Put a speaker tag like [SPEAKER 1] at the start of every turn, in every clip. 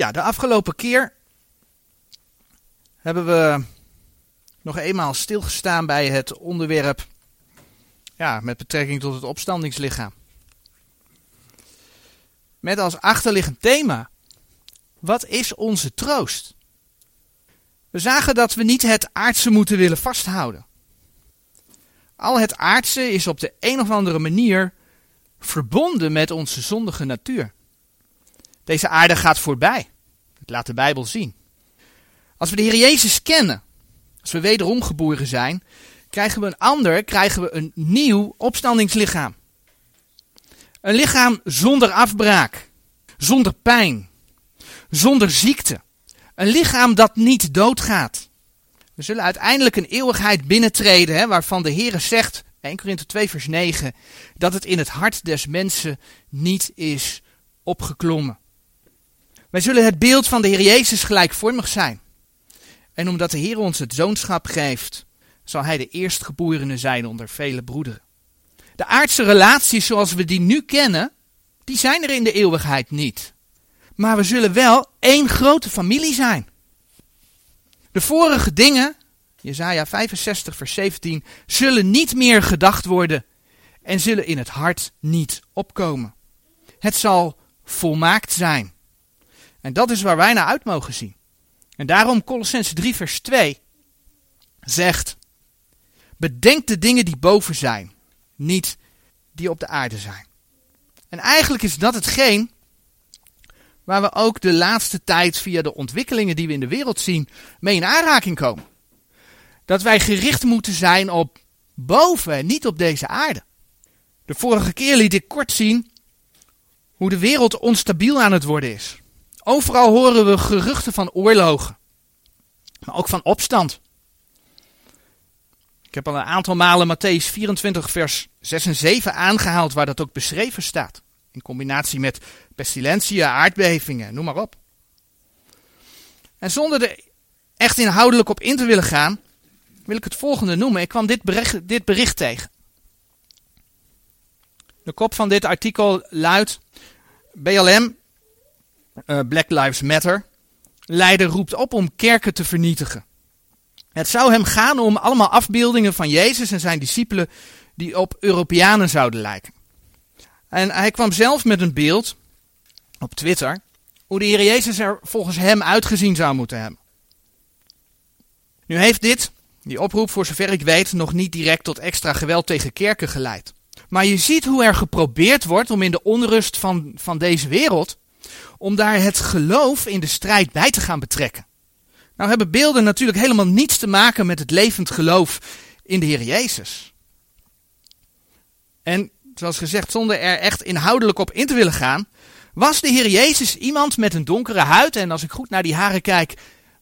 [SPEAKER 1] Ja, de afgelopen keer hebben we nog eenmaal stilgestaan bij het onderwerp ja, met betrekking tot het opstandingslichaam. Met als achterliggend thema: wat is onze troost? We zagen dat we niet het aardse moeten willen vasthouden. Al het aardse is op de een of andere manier verbonden met onze zondige natuur. Deze aarde gaat voorbij. Dat laat de Bijbel zien. Als we de Heer Jezus kennen, als we wederom geboren zijn, krijgen we een ander, krijgen we een nieuw opstandingslichaam. Een lichaam zonder afbraak, zonder pijn, zonder ziekte. Een lichaam dat niet doodgaat. We zullen uiteindelijk een eeuwigheid binnentreden, hè, waarvan de Heer zegt, 1 Korinther 2 vers 9, dat het in het hart des mensen niet is opgeklommen. Wij zullen het beeld van de Heer Jezus gelijkvormig zijn. En omdat de Heer ons het zoonschap geeft, zal Hij de eerstgeborene zijn onder vele broederen. De aardse relaties zoals we die nu kennen, die zijn er in de eeuwigheid niet. Maar we zullen wel één grote familie zijn. De vorige dingen, Jesaja 65 vers 17, zullen niet meer gedacht worden en zullen in het hart niet opkomen. Het zal volmaakt zijn. En dat is waar wij naar uit mogen zien. En daarom Colossense 3 vers 2 zegt, bedenk de dingen die boven zijn, niet die op de aarde zijn. En eigenlijk is dat hetgeen waar we ook de laatste tijd via de ontwikkelingen die we in de wereld zien mee in aanraking komen. Dat wij gericht moeten zijn op boven en niet op deze aarde. De vorige keer liet ik kort zien hoe de wereld onstabiel aan het worden is. Overal horen we geruchten van oorlogen, maar ook van opstand. Ik heb al een aantal malen Matthäus 24, vers 6 en 7 aangehaald, waar dat ook beschreven staat. In combinatie met pestilentieën, aardbevingen, noem maar op. En zonder er echt inhoudelijk op in te willen gaan, wil ik het volgende noemen. Ik kwam dit bericht, dit bericht tegen. De kop van dit artikel luidt: BLM, eh, Black Lives Matter, leider roept op om kerken te vernietigen. Het zou hem gaan om allemaal afbeeldingen van Jezus en zijn discipelen die op Europeanen zouden lijken. En hij kwam zelf met een beeld op Twitter hoe de Heer Jezus er volgens hem uitgezien zou moeten hebben. Nu heeft dit, die oproep voor zover ik weet, nog niet direct tot extra geweld tegen kerken geleid. Maar je ziet hoe er geprobeerd wordt om in de onrust van, van deze wereld, om daar het geloof in de strijd bij te gaan betrekken. Nou hebben beelden natuurlijk helemaal niets te maken met het levend geloof in de Heer Jezus. En zoals gezegd, zonder er echt inhoudelijk op in te willen gaan, was de Heer Jezus iemand met een donkere huid en als ik goed naar die haren kijk,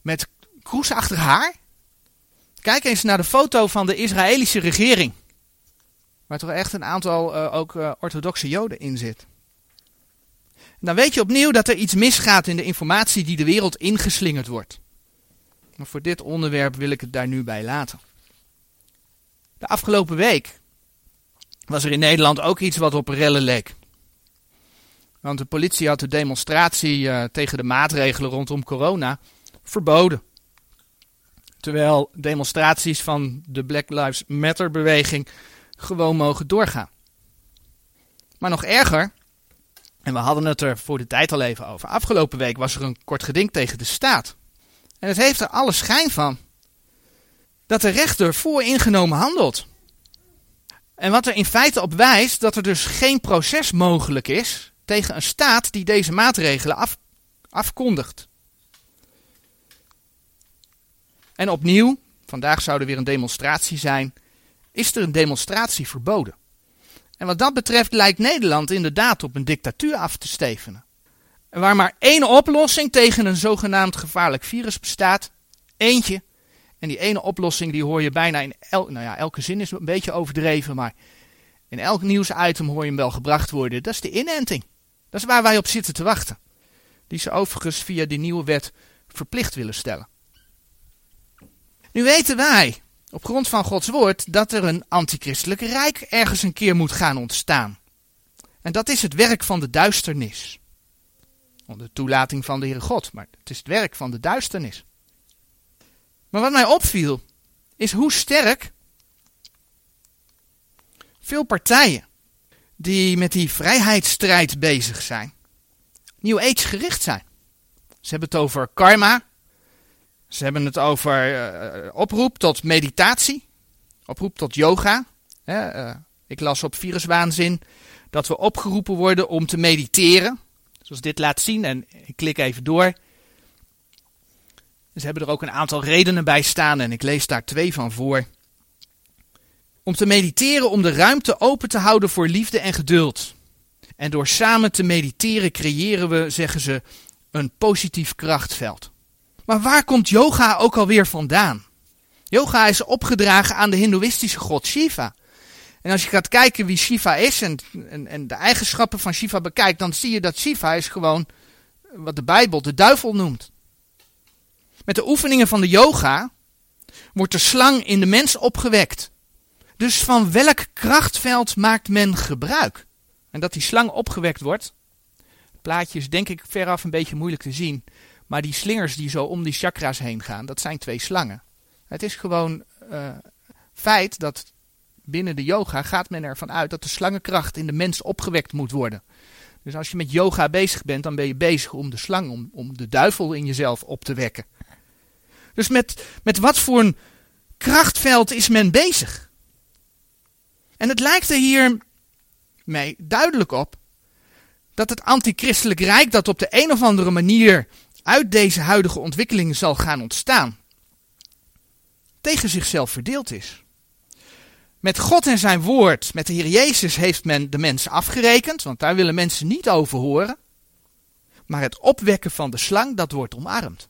[SPEAKER 1] met kroesachtig haar? Kijk eens naar de foto van de Israëlische regering, waar toch echt een aantal uh, ook uh, orthodoxe joden in zit. Dan weet je opnieuw dat er iets misgaat in de informatie die de wereld ingeslingerd wordt. Maar voor dit onderwerp wil ik het daar nu bij laten. De afgelopen week was er in Nederland ook iets wat op rellen leek. Want de politie had de demonstratie uh, tegen de maatregelen rondom corona verboden. Terwijl demonstraties van de Black Lives Matter beweging gewoon mogen doorgaan. Maar nog erger, en we hadden het er voor de tijd al even over. Afgelopen week was er een kort geding tegen de staat. En het heeft er alle schijn van dat de rechter vooringenomen handelt. En wat er in feite op wijst dat er dus geen proces mogelijk is tegen een staat die deze maatregelen af, afkondigt. En opnieuw, vandaag zou er weer een demonstratie zijn, is er een demonstratie verboden. En wat dat betreft lijkt Nederland inderdaad op een dictatuur af te stevenen. En waar maar één oplossing tegen een zogenaamd gevaarlijk virus bestaat, eentje, en die ene oplossing die hoor je bijna in elk, nou ja, elke zin is een beetje overdreven, maar in elk nieuwsitem hoor je hem wel gebracht worden. Dat is de inenting. Dat is waar wij op zitten te wachten. Die ze overigens via die nieuwe wet verplicht willen stellen. Nu weten wij, op grond van Gods woord, dat er een antichristelijk rijk ergens een keer moet gaan ontstaan. En dat is het werk van de duisternis. Onder toelating van de Heere God. Maar het is het werk van de duisternis. Maar wat mij opviel, is hoe sterk veel partijen die met die vrijheidsstrijd bezig zijn, New Age gericht zijn. Ze hebben het over karma. Ze hebben het over uh, oproep tot meditatie. Oproep tot yoga. uh, ik las op Viruswaanzin dat we opgeroepen worden om te mediteren. Zoals dit laat zien. En ik klik even door. Ze hebben er ook een aantal redenen bij staan. En ik lees daar twee van voor. Om te mediteren, om de ruimte open te houden voor liefde en geduld. En door samen te mediteren creëren we, zeggen ze, een positief krachtveld. Maar waar komt yoga ook alweer vandaan? Yoga is opgedragen aan de hindoeïstische god Shiva. En als je gaat kijken wie Shiva is en, en, en de eigenschappen van Shiva bekijkt, dan zie je dat Shiva is gewoon wat de Bijbel de duivel noemt. Met de oefeningen van de yoga wordt de slang in de mens opgewekt. Dus van welk krachtveld maakt men gebruik? En dat die slang opgewekt wordt. Het plaatje is denk ik veraf een beetje moeilijk te zien. Maar die slingers die zo om die chakra's heen gaan, dat zijn twee slangen. Het is gewoon uh, feit dat binnen de yoga gaat men ervan uit dat de slangenkracht in de mens opgewekt moet worden. Dus als je met yoga bezig bent, dan ben je bezig om de slang, om, om de duivel in jezelf op te wekken. Dus met, met wat voor een krachtveld is men bezig? En het lijkt er mij duidelijk op dat het antichristelijk rijk dat op de een of andere manier uit deze huidige ontwikkelingen zal gaan ontstaan, tegen zichzelf verdeeld is. Met God en zijn woord, met de Heer Jezus, heeft men de mensen afgerekend, want daar willen mensen niet over horen. Maar het opwekken van de slang, dat wordt omarmd.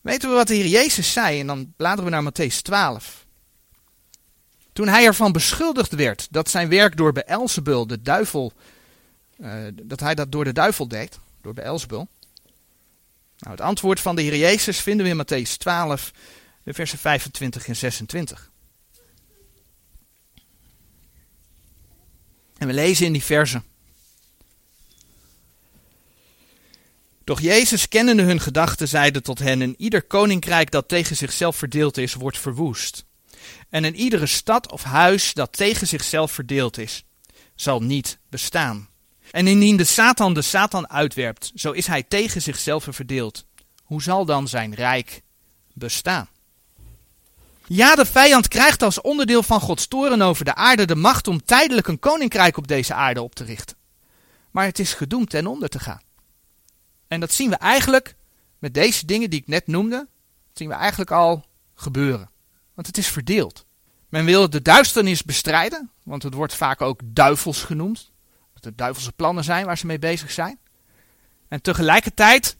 [SPEAKER 1] Weten we wat de Heer Jezus zei? En dan bladeren we naar Matthäus 12. Toen hij ervan beschuldigd werd dat zijn werk door Beelzebul, de duivel, uh, dat hij dat door de duivel deed, door Beelzebul. Nou, het antwoord van de Heer Jezus vinden we in Matthäus 12, de versen 25 en 26. En we lezen in die versen. Doch Jezus, kennende hun gedachten, zeide tot hen: En ieder koninkrijk dat tegen zichzelf verdeeld is, wordt verwoest. En in iedere stad of huis dat tegen zichzelf verdeeld is, zal niet bestaan. En indien de Satan de Satan uitwerpt, zo is hij tegen zichzelf verdeeld. Hoe zal dan zijn rijk bestaan? Ja, de vijand krijgt als onderdeel van Gods toren over de aarde de macht om tijdelijk een koninkrijk op deze aarde op te richten. Maar het is gedoemd ten onder te gaan. En dat zien we eigenlijk met deze dingen die ik net noemde, zien we eigenlijk al gebeuren. Want het is verdeeld. Men wil de duisternis bestrijden, want het wordt vaak ook duivels genoemd. Dat het duivelse plannen zijn waar ze mee bezig zijn. En tegelijkertijd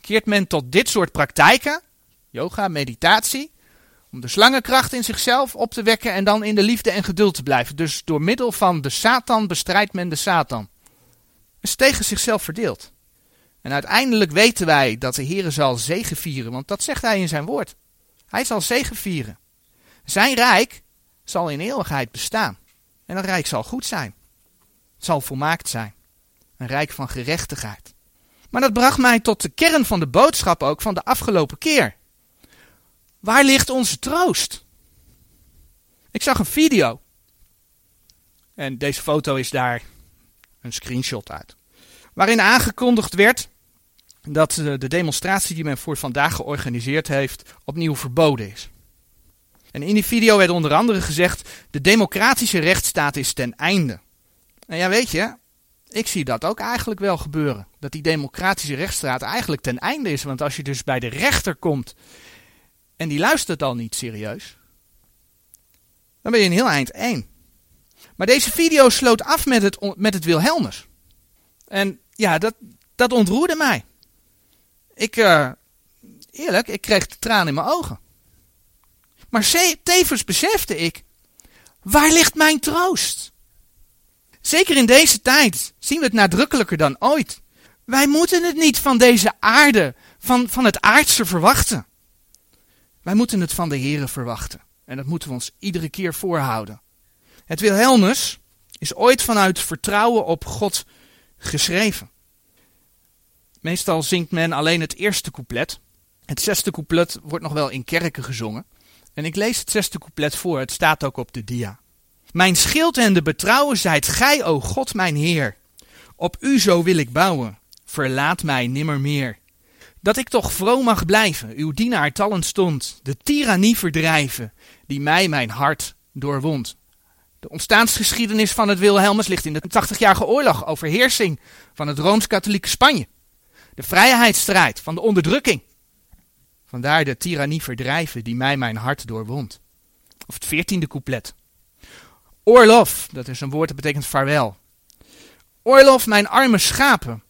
[SPEAKER 1] keert men tot dit soort praktijken, yoga, meditatie, om de slangenkracht in zichzelf op te wekken en dan in de liefde en geduld te blijven. Dus door middel van de Satan bestrijdt men de Satan. Is tegen zichzelf verdeeld. En uiteindelijk weten wij dat de Heer zal zegevieren, want dat zegt hij in zijn woord. Hij zal zegevieren. Zijn rijk zal in eeuwigheid bestaan. En dat rijk zal goed zijn. Zal volmaakt zijn. Een rijk van gerechtigheid. Maar dat bracht mij tot de kern van de boodschap ook van de afgelopen keer. Waar ligt onze troost? Ik zag een video. En deze foto is daar een screenshot uit. Waarin aangekondigd werd dat de demonstratie die men voor vandaag georganiseerd heeft opnieuw verboden is. En in die video werd onder andere gezegd: de democratische rechtsstaat is ten einde. En ja, weet je, ik zie dat ook eigenlijk wel gebeuren. Dat die democratische rechtsstaat eigenlijk ten einde is. Want als je dus bij de rechter komt en die luistert al niet serieus, dan ben je een heel eind één. Maar deze video sloot af met het, met het Wilhelmus. En ja, dat, dat ontroerde mij. Ik, uh, eerlijk, ik kreeg de tranen in mijn ogen. Maar tevens besefte ik, waar ligt mijn troost? Zeker in deze tijd zien we het nadrukkelijker dan ooit. Wij moeten het niet van deze aarde, van, van het aardse verwachten. Wij moeten het van de Here verwachten. En dat moeten we ons iedere keer voorhouden. Het Wilhelmus is ooit vanuit vertrouwen op God geschreven. Meestal zingt men alleen het eerste couplet. Het zesde couplet wordt nog wel in kerken gezongen. En ik lees het zesde couplet voor, het staat ook op de dia. Mijn schild en de betrouwen zijt gij, o God mijn Heer. Op u zo wil ik bouwen, verlaat mij nimmer meer. Dat ik toch vroom mag blijven, uw dienaar talent stond, de tirannie verdrijven, die mij mijn hart doorwond. De ontstaansgeschiedenis van het Wilhelmus ligt in de 80-jarige oorlog, overheersing van het Rooms-Katholieke Spanje. De vrijheidsstrijd van de onderdrukking. Vandaar de tirannie verdrijven die mij mijn hart doorwond. Of het veertiende couplet. Oorlof, dat is een woord dat betekent vaarwel. Oorlof, mijn arme schapen,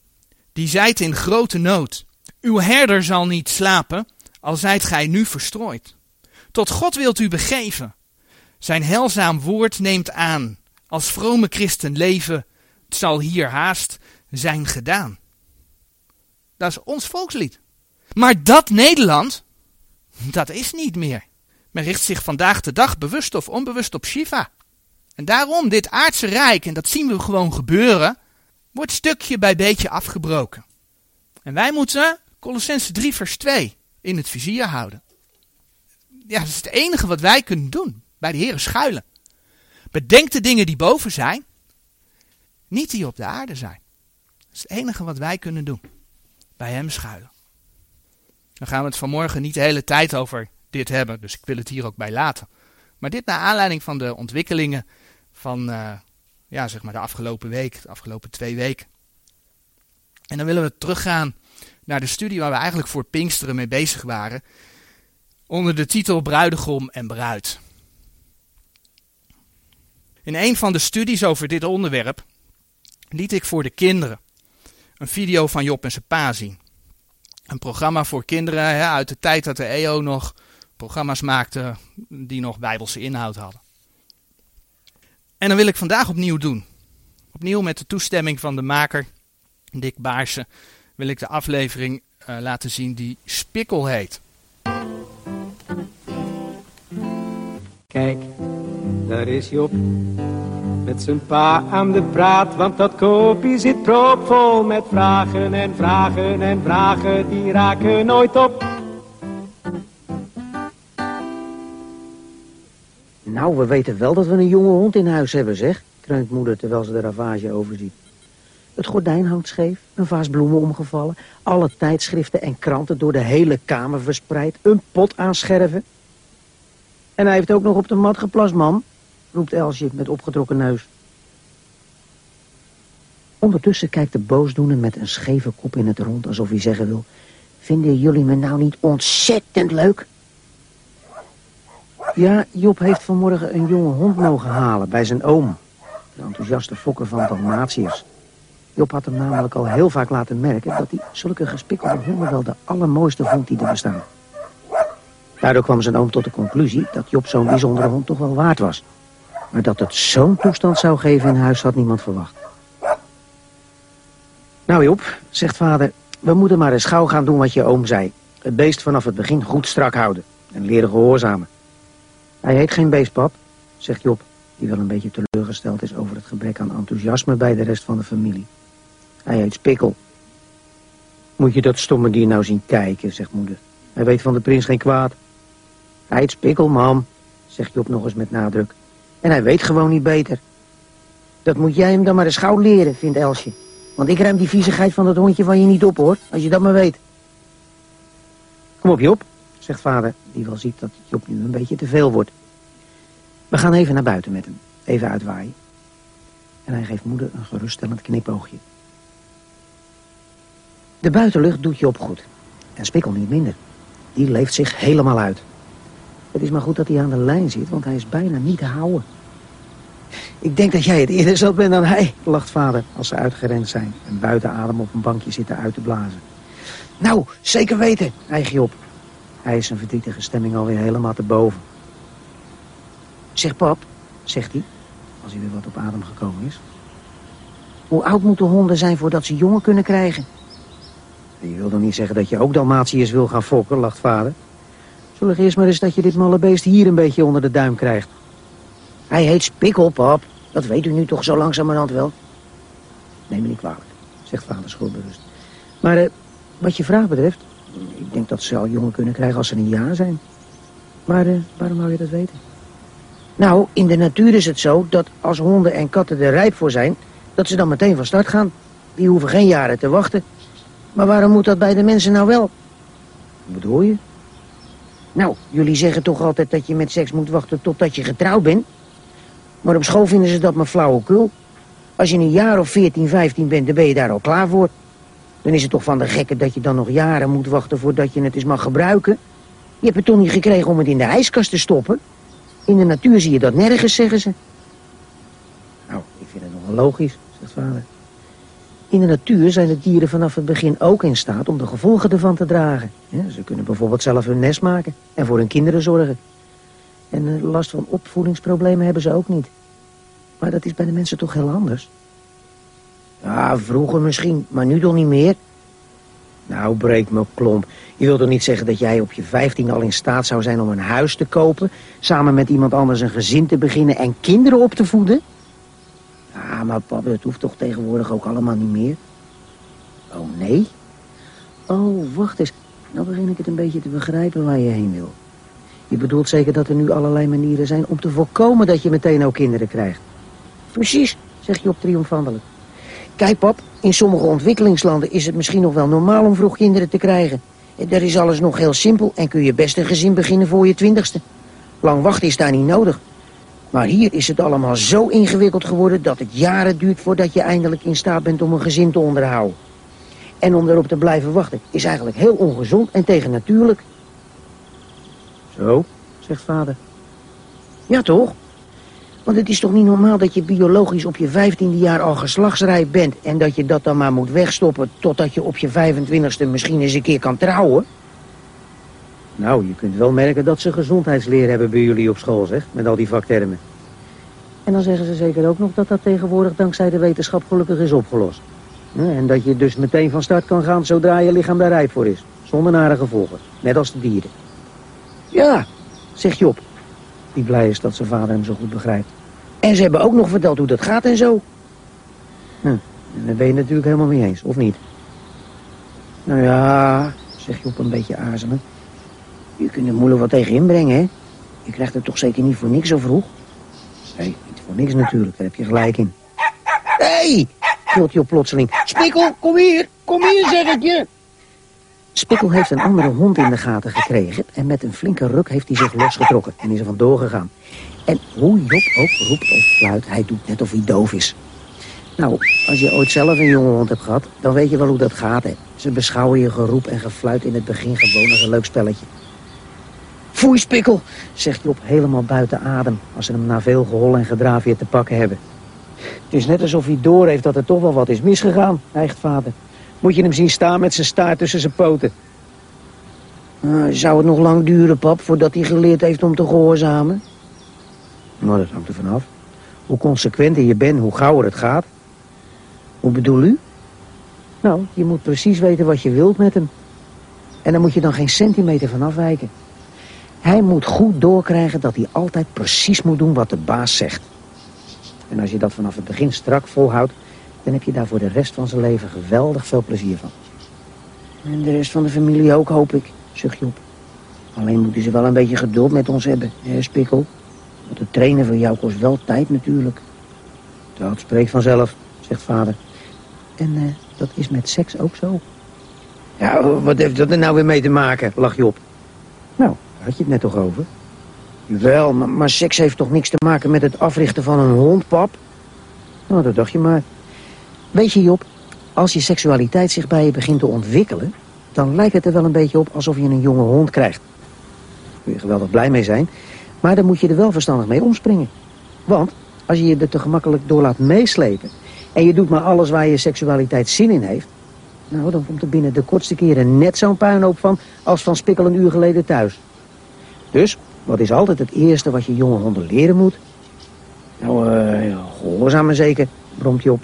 [SPEAKER 1] die zijt in grote nood. Uw herder zal niet slapen, al zijt gij nu verstrooid. Tot God wilt u begeven. Zijn helzaam woord neemt aan. Als vrome christen leven, zal hier haast zijn gedaan. Dat is ons volkslied. Maar dat Nederland, dat is niet meer. Men richt zich vandaag de dag bewust of onbewust op Shiva. En daarom, dit aardse rijk, en dat zien we gewoon gebeuren, wordt stukje bij beetje afgebroken. En wij moeten Colossense 3 vers 2 in het vizier houden. Ja, dat is het enige wat wij kunnen doen. Bij de Heeren schuilen. Bedenk de dingen die boven zijn, niet die op de aarde zijn. Dat is het enige wat wij kunnen doen. Bij Hem schuilen. Dan gaan we het vanmorgen niet de hele tijd over dit hebben, dus ik wil het hier ook bij laten. Maar dit naar aanleiding van de ontwikkelingen van uh, ja, zeg maar de afgelopen week, de afgelopen twee weken. En dan willen we teruggaan naar de studie waar we eigenlijk voor Pinksteren mee bezig waren. Onder de titel Bruidegom en Bruid. In een van de studies over dit onderwerp liet ik voor de kinderen een video van Job en zijn pa zien. Een programma voor kinderen hè, uit de tijd dat de EO nog programma's maakte die nog bijbelse inhoud hadden. En dan wil ik vandaag opnieuw doen. Opnieuw met de toestemming van de maker, Dick Baarsen, wil ik de aflevering uh, laten zien die Spikkel heet.
[SPEAKER 2] Kijk, daar is Job. Met zijn pa aan de praat, want dat kopie zit propvol met vragen en vragen en vragen, die raken nooit op.
[SPEAKER 3] Nou, we weten wel dat we een jonge hond in huis hebben, zeg, kreunt moeder terwijl ze de ravage overziet. Het gordijn hangt scheef, een vaas bloemen omgevallen, alle tijdschriften en kranten door de hele kamer verspreid, een pot aanscherven. En hij heeft ook nog op de mat geplast, mam, roept Elsje met opgetrokken neus. Ondertussen kijkt de boosdoener met een scheve kop in het rond, alsof hij zeggen wil... Vinden jullie me nou niet ontzettend leuk? Ja, Job heeft vanmorgen een jonge hond mogen halen bij zijn oom. De enthousiaste fokker van Dalmatiërs. Job had hem namelijk al heel vaak laten merken dat hij zulke gespikkelde honden wel de allermooiste vond die er bestaan. Daardoor kwam zijn oom tot de conclusie dat Job zo'n bijzondere hond toch wel waard was. Maar dat het zo'n toestand zou geven in huis had niemand verwacht. Nou Job, zegt vader, we moeten maar eens gauw gaan doen wat je oom zei. Het beest vanaf het begin goed strak houden en leren gehoorzamen. Hij heet geen beestpap, zegt Job, die wel een beetje teleurgesteld is over het gebrek aan enthousiasme bij de rest van de familie. Hij heet Spikkel. Moet je dat stomme dier nou zien kijken, zegt moeder. Hij weet van de prins geen kwaad. Hij heet Spikkel, mam, zegt Job nog eens met nadruk. En hij weet gewoon niet beter. Dat moet jij hem dan maar eens gauw leren, vindt Elsje. Want ik ruim die viezigheid van dat hondje van je niet op, hoor. Als je dat maar weet. Kom op, Job, zegt vader, die wel ziet dat Job nu een beetje te veel wordt. We gaan even naar buiten met hem. Even uitwaaien. En hij geeft moeder een geruststellend knipoogje. De buitenlucht doet je op goed. En Spikkel niet minder. Die leeft zich helemaal uit. Het is maar goed dat hij aan de lijn zit, want hij is bijna niet te houden. Ik denk dat jij het eerder zat bent dan hij, lacht vader als ze uitgerend zijn en buiten adem op een bankje zitten uit te blazen. Nou, zeker weten, hijg je op. Hij is zijn verdrietige stemming alweer helemaal te boven. Zeg pap, zegt hij, als hij weer wat op adem gekomen is. Hoe oud moeten honden zijn voordat ze jongen kunnen krijgen? Je wil dan niet zeggen dat je ook Dalmatiërs wil gaan fokken, lacht vader. Zorg eerst maar eens dat je dit malle beest hier een beetje onder de duim krijgt. Hij heet Spikkel, pap. Dat weet u nu toch zo langzamerhand wel? Neem me niet kwalijk, zegt vader schuldbewust. Maar uh, Wat je vraag betreft, ik denk dat ze al jongen kunnen krijgen als ze een jaar zijn. Maar uh, waarom wou je dat weten? Nou, in de natuur is het zo dat als honden en katten er rijp voor zijn, dat ze dan meteen van start gaan. Die hoeven geen jaren te wachten. Maar waarom moet dat bij de mensen nou wel? Wat bedoel je? Nou, jullie zeggen toch altijd dat je met seks moet wachten totdat je getrouwd bent? Maar op school vinden ze dat maar flauwekul. Als je een jaar of 14, 15 bent, dan ben je daar al klaar voor. Dan is het toch van de gekke dat je dan nog jaren moet wachten voordat je het eens mag gebruiken. Je hebt het toch niet gekregen om het in de ijskast te stoppen? In de natuur zie je dat nergens, zeggen ze. Nou, ik vind het nogal logisch, zegt vader. In de natuur zijn de dieren vanaf het begin ook in staat om de gevolgen ervan te dragen. ze kunnen bijvoorbeeld zelf hun nest maken en voor hun kinderen zorgen. En last van opvoedingsproblemen hebben ze ook niet. Maar dat is bij de mensen toch heel anders? Ja, vroeger misschien, maar nu toch niet meer? Nou, breek me klomp. Je wilt toch niet zeggen dat jij op je 15 al in staat zou zijn om een huis te kopen... samen met iemand anders een gezin te beginnen en kinderen op te voeden? Ja, maar papa, dat hoeft toch tegenwoordig ook allemaal niet meer? Oh, nee? Oh, wacht eens. Nou begin ik het een beetje te begrijpen waar je heen wil. Je bedoelt zeker dat er nu allerlei manieren zijn om te voorkomen dat je meteen ook kinderen krijgt. Precies, zeg je op triomfantelijk. Kijk pap, in sommige ontwikkelingslanden is het misschien nog wel normaal om vroeg kinderen te krijgen. Daar is alles nog heel simpel en kun je best een gezin beginnen voor je twintigste. Lang wachten is daar niet nodig. Maar hier is het allemaal zo ingewikkeld geworden dat het jaren duurt voordat je eindelijk in staat bent om een gezin te onderhouden. En om erop te blijven wachten is eigenlijk heel ongezond en tegennatuurlijk. Zo, zegt vader. Ja toch? Want het is toch niet normaal dat je biologisch op je vijftiende jaar al geslachtsrijp bent... en dat je dat dan maar moet wegstoppen totdat je op je 25ste misschien eens een keer kan trouwen? Nou, je kunt wel merken dat ze gezondheidsleer hebben bij jullie op school, zeg, met al die vaktermen. En dan zeggen ze zeker ook nog dat dat tegenwoordig dankzij de wetenschap gelukkig is opgelost. En dat je dus meteen van start kan gaan zodra je lichaam daar rijp voor is. Zonder nare gevolgen, net als de dieren. Ja, zegt Job, die blij is dat zijn vader hem zo goed begrijpt. En ze hebben ook nog verteld hoe dat gaat en zo. Hm, en daar ben je natuurlijk helemaal mee eens, of niet? Nou ja, zegt Job een beetje aarzelend. Je kunt er moeilijk wat tegen inbrengen, hè? Je krijgt het toch zeker niet voor niks zo vroeg? Nee, niet voor niks natuurlijk, daar heb je gelijk in. Hé, hey, gilt Job plotseling. Spikkel, kom hier, kom hier, zeg ik je. Spikkel heeft een andere hond in de gaten gekregen... en met een flinke ruk heeft hij zich losgetrokken en is er vandoor gegaan. En hoe Job ook roept of fluit, hij doet net of hij doof is. Nou, als je ooit zelf een jonge hond hebt gehad, dan weet je wel hoe dat gaat, hè. Ze beschouwen je geroep en gefluit in het begin gewoon als een leuk spelletje. Foei, Spikkel, zegt Job helemaal buiten adem... als ze hem na veel gehol en gedraaf weer te pakken hebben. Het is net alsof hij door heeft dat er toch wel wat is misgegaan, eigen vader. Moet je hem zien staan met zijn staart tussen zijn poten. Uh, zou het nog lang duren, pap, voordat hij geleerd heeft om te gehoorzamen? Nou, dat hangt er vanaf. Hoe consequenter je bent, hoe gauwer het gaat. Hoe bedoel u? Nou, je moet precies weten wat je wilt met hem. En daar moet je dan geen centimeter van afwijken. Hij moet goed doorkrijgen dat hij altijd precies moet doen wat de baas zegt. En als je dat vanaf het begin strak volhoudt, dan heb je daar voor de rest van zijn leven geweldig veel plezier van. En de rest van de familie ook, hoop ik, zucht Job. Alleen moeten ze wel een beetje geduld met ons hebben, hè, Spikkel? Want het trainen van jou kost wel tijd natuurlijk. Dat spreekt vanzelf, zegt vader. En uh, dat is met seks ook zo. Ja, wat heeft dat er nou weer mee te maken, lach Job. Nou, daar had je het net toch over? Wel, maar, maar seks heeft toch niks te maken met het africhten van een hond, pap? Nou, dat dacht je maar. Weet je Job, als je seksualiteit zich bij je begint te ontwikkelen... dan lijkt het er wel een beetje op alsof je een jonge hond krijgt. Daar kun je geweldig blij mee zijn. Maar dan moet je er wel verstandig mee omspringen. Want als je je er te gemakkelijk door laat meeslepen... en je doet maar alles waar je seksualiteit zin in heeft... nou, dan komt er binnen de kortste keren net zo'n puinhoop van... als van Spikkel een uur geleden thuis. Dus, wat is altijd het eerste wat je jonge honden leren moet? Nou, uh, gehoorzamen zeker, bromt je op.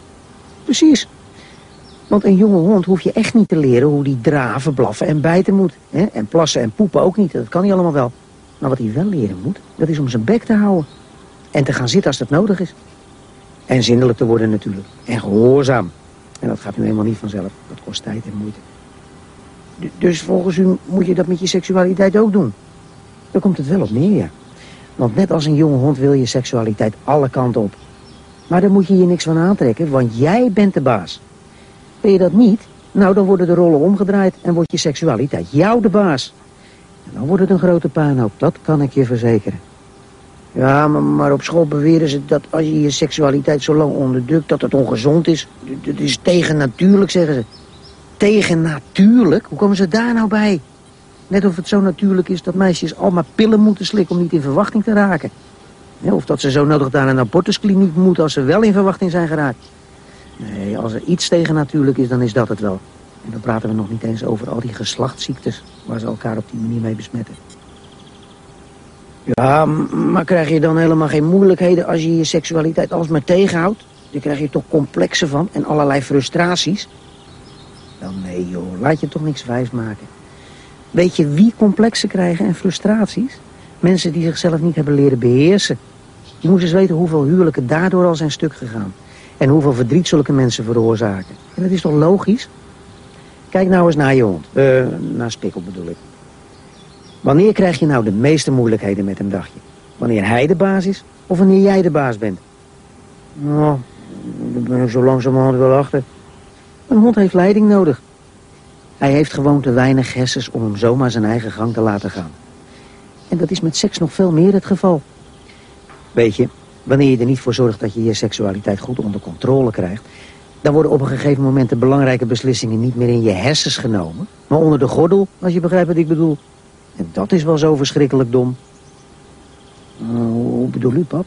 [SPEAKER 3] Precies. Want een jonge hond hoef je echt niet te leren hoe die draven, blaffen en bijten moet. Hè? En plassen en poepen ook niet, dat kan hij allemaal wel. Maar wat hij wel leren moet, dat is om zijn bek te houden. En te gaan zitten als dat nodig is. En zindelijk te worden natuurlijk. En gehoorzaam. En dat gaat nu helemaal niet vanzelf. Dat kost tijd en moeite. dus volgens u moet je dat met je seksualiteit ook doen? Daar komt het wel op neer, ja. Want net als een jonge hond wil je seksualiteit alle kanten op. Maar daar moet je je niks van aantrekken, want jij bent de baas. Ben je dat niet, nou dan worden de rollen omgedraaid en wordt je seksualiteit jou de baas. En dan wordt het een grote puinhoop, dat kan ik je verzekeren. Ja, maar, maar op school beweren ze dat als je je seksualiteit zo lang onderdrukt, dat het ongezond is. Dat is tegennatuurlijk, zeggen ze. Tegennatuurlijk? Hoe komen ze daar nou bij? Net of het zo natuurlijk is dat meisjes allemaal pillen moeten slikken om niet in verwachting te raken. Of dat ze zo nodig naar een abortuskliniek moeten als ze wel in verwachting zijn geraakt. Nee, als er iets tegennatuurlijk is, dan is dat het wel. En dan praten we nog niet eens over al die geslachtsziektes waar ze elkaar op die manier mee besmetten. Ja, maar krijg je dan helemaal geen moeilijkheden als je je seksualiteit alsmaar tegenhoudt? Dan krijg je toch complexen van en allerlei frustraties? Wel nee joh, laat je toch niks wijs maken. Weet je wie complexen krijgen en frustraties? Mensen die zichzelf niet hebben leren beheersen. Je moet eens weten hoeveel huwelijken daardoor al zijn stuk gegaan. En hoeveel verdriet zulke mensen veroorzaken. En dat is toch logisch? Kijk nou eens naar je hond. Uh, naar Spikkel bedoel ik. Wanneer krijg je nou de meeste moeilijkheden met hem, dacht je? Wanneer hij de baas is of wanneer jij de baas bent? Nou, daar ben ik zo langzamerhand wel achter. Een hond heeft leiding nodig. Hij heeft gewoon te weinig hersens om hem zomaar zijn eigen gang te laten gaan. En dat is met seks nog veel meer het geval. Weet je, wanneer je er niet voor zorgt dat je je seksualiteit goed onder controle krijgt... dan worden op een gegeven moment de belangrijke beslissingen niet meer in je hersens genomen... maar onder de gordel, als je begrijpt wat ik bedoel. En dat is wel zo verschrikkelijk dom. Uh, hoe bedoel u, pap?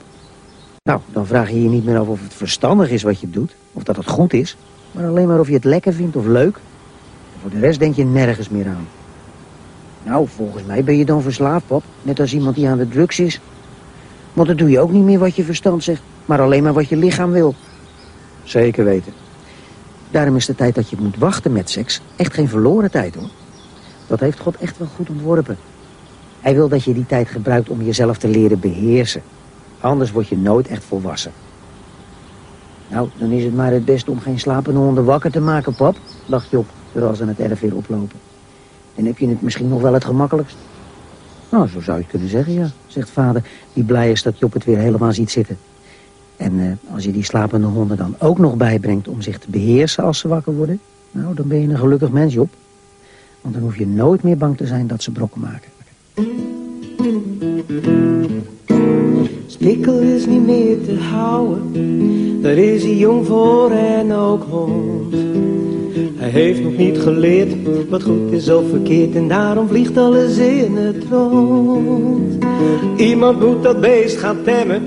[SPEAKER 3] Nou, dan vraag je je niet meer af of het verstandig is wat je doet... of dat het goed is, maar alleen maar of je het lekker vindt of leuk... Voor de rest denk je nergens meer aan. Nou, volgens mij ben je dan verslaafd, pap. Net als iemand die aan de drugs is. Want dan doe je ook niet meer wat je verstand zegt, maar alleen maar wat je lichaam wil. Zeker weten. Daarom is de tijd dat je moet wachten met seks echt geen verloren tijd, hoor. Dat heeft God echt wel goed ontworpen. Hij wil dat je die tijd gebruikt om jezelf te leren beheersen. Anders word je nooit echt volwassen. Nou, dan is het maar het beste om geen slapende honden wakker te maken, pap, dacht Job terwijl ze het erf weer oplopen. En heb je het misschien nog wel het gemakkelijkst? Nou, zo zou je kunnen zeggen, ja, zegt vader, die blij is dat Job het weer helemaal ziet zitten. En uh, als je die slapende honden dan ook nog bijbrengt om zich te beheersen als ze wakker worden... nou, dan ben je een gelukkig mens, Job. Want dan hoef je nooit meer bang te zijn dat ze brokken maken.
[SPEAKER 2] Spikkel is niet meer te houden, daar is hij jong voor en ook hond. Hij heeft nog niet geleerd wat goed is of verkeerd en daarom vliegt alles in het rond. Iemand moet dat beest gaan temmen,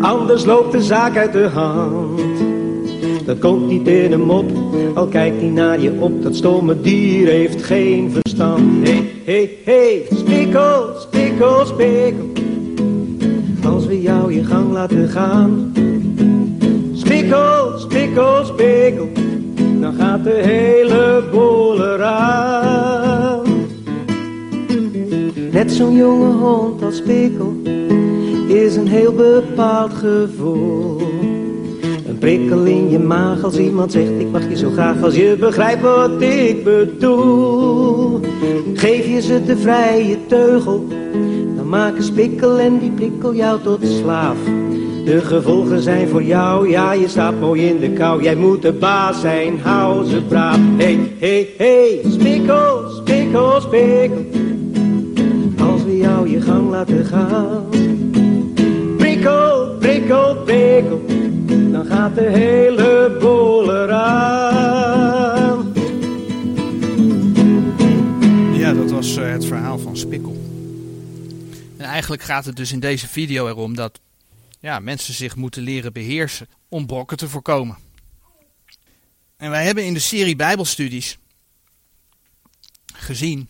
[SPEAKER 2] anders loopt de zaak uit de hand. Dat komt niet in een mop, al kijkt hij naar je op, dat stomme dier heeft geen verstand. Hé, hé, hé, spikkel, spikkel, spikkel, als we jou je gang laten gaan. Spikkel, spikkel, spikkel dan gaat de hele boel eraan. Net zo'n jonge hond als Pikkel is een heel bepaald gevoel. Een prikkel in je maag als iemand zegt ik mag je zo graag als je begrijpt wat ik bedoel. Geef je ze de vrije teugel, dan maken Spikkel en die prikkel jou tot slaaf. De gevolgen zijn voor jou, ja je staat mooi in de kou. Jij moet de baas zijn, hou ze braaf. Hey, hey, hey, spikkel, spikkel, spikkel. Als we jou je gang laten gaan. Prikkel, prikkel, prikkel. Dan gaat de hele boel eraan.
[SPEAKER 1] Ja, dat was uh, het verhaal van Spikkel. En eigenlijk gaat het dus in deze video erom dat ja, mensen zich moeten leren beheersen om brokken te voorkomen. En wij hebben in de serie Bijbelstudies gezien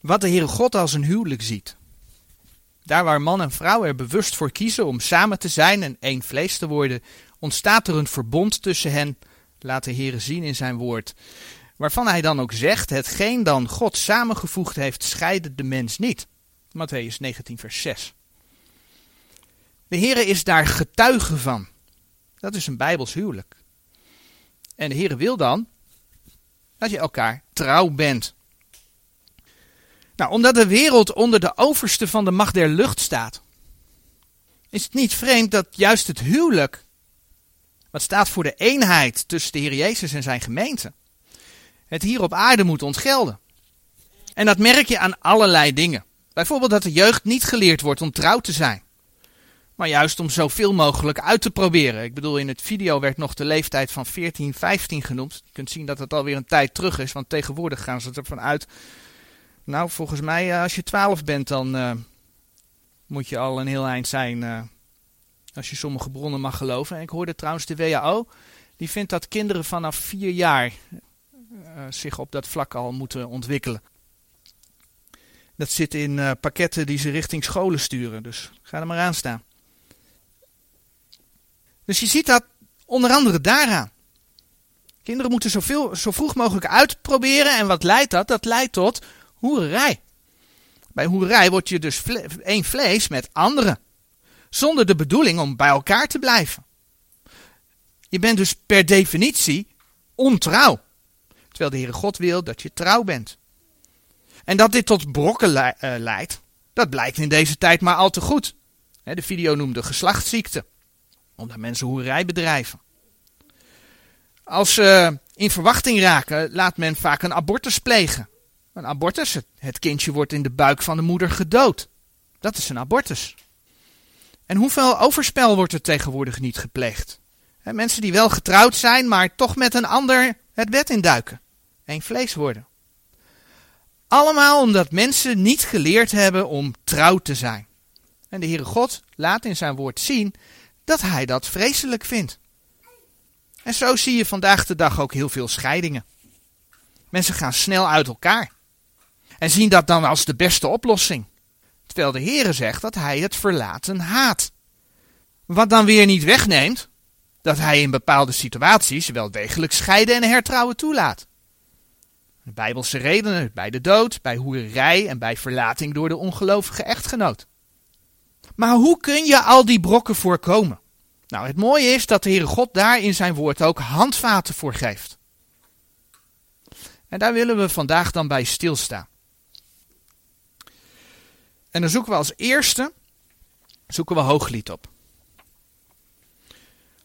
[SPEAKER 1] wat de Heere God als een huwelijk ziet. Daar waar man en vrouw er bewust voor kiezen om samen te zijn en één vlees te worden, ontstaat er een verbond tussen hen, laat de Heere zien in zijn woord. Waarvan hij dan ook zegt, hetgeen dan God samengevoegd heeft, scheide de mens niet. Matthäus 19 vers 6. De Heere is daar getuige van. Dat is een Bijbels huwelijk. En de Heere wil dan Dat je elkaar trouw bent. Nou, omdat de wereld onder de overste van de macht der lucht staat, is het niet vreemd dat juist het huwelijk, wat staat voor de eenheid tussen de Heer Jezus en zijn gemeente, het hier op aarde moet ontgelden. En dat merk je aan allerlei dingen. Bijvoorbeeld dat de jeugd niet geleerd wordt om trouw te zijn. Maar juist om zoveel mogelijk uit te proberen. Ik bedoel, in het video werd nog de leeftijd van 14, 15 genoemd. Je kunt zien dat het alweer een tijd terug is, want tegenwoordig gaan ze ervan uit. Nou, volgens mij, eh, als je 12 bent, dan uh, moet je al een heel eind zijn. Uh, als je sommige bronnen mag geloven. En ik hoorde trouwens de WHO, die vindt dat kinderen vanaf 4 jaar zich op dat vlak al moeten ontwikkelen. Dat zit in pakketten die ze richting scholen sturen. Dus ga er maar aan staan. Dus je ziet dat onder andere daaraan. Kinderen moeten zoveel, zo vroeg mogelijk uitproberen. En wat leidt dat? Dat leidt tot hoererij. Bij hoererij word je dus één vlees met anderen. Zonder de bedoeling om bij elkaar te blijven. Je bent dus per definitie ontrouw. Terwijl de Heere God wil dat je trouw bent. En dat dit tot brokken le uh, leidt, dat blijkt in deze tijd maar al te goed. de video noemde geslachtsziekte omdat mensen hoerij bedrijven. Als ze in verwachting raken, laat men vaak een abortus plegen. Een abortus, het kindje wordt in de buik van de moeder gedood. Dat is een abortus. En hoeveel overspel wordt er tegenwoordig niet gepleegd? mensen die wel getrouwd zijn, maar toch met een ander het bed induiken. Eén vlees worden. Allemaal omdat mensen niet geleerd hebben om trouw te zijn. En de Heere God laat in zijn woord zien dat hij dat vreselijk vindt. En zo zie je vandaag de dag ook heel veel scheidingen. Mensen gaan snel uit elkaar. En zien dat dan als de beste oplossing. Terwijl de Heere zegt dat hij het verlaten haat. Wat dan weer niet wegneemt dat hij in bepaalde situaties wel degelijk scheiden en hertrouwen toelaat. De bijbelse redenen bij de dood, bij hoerij en bij verlating door de ongelovige echtgenoot. Maar hoe kun je al die brokken voorkomen? Nou, het mooie is dat de Heere God daar in zijn woord ook handvaten voor geeft. En daar willen we vandaag dan bij stilstaan. En dan zoeken we als eerste zoeken we Hooglied op.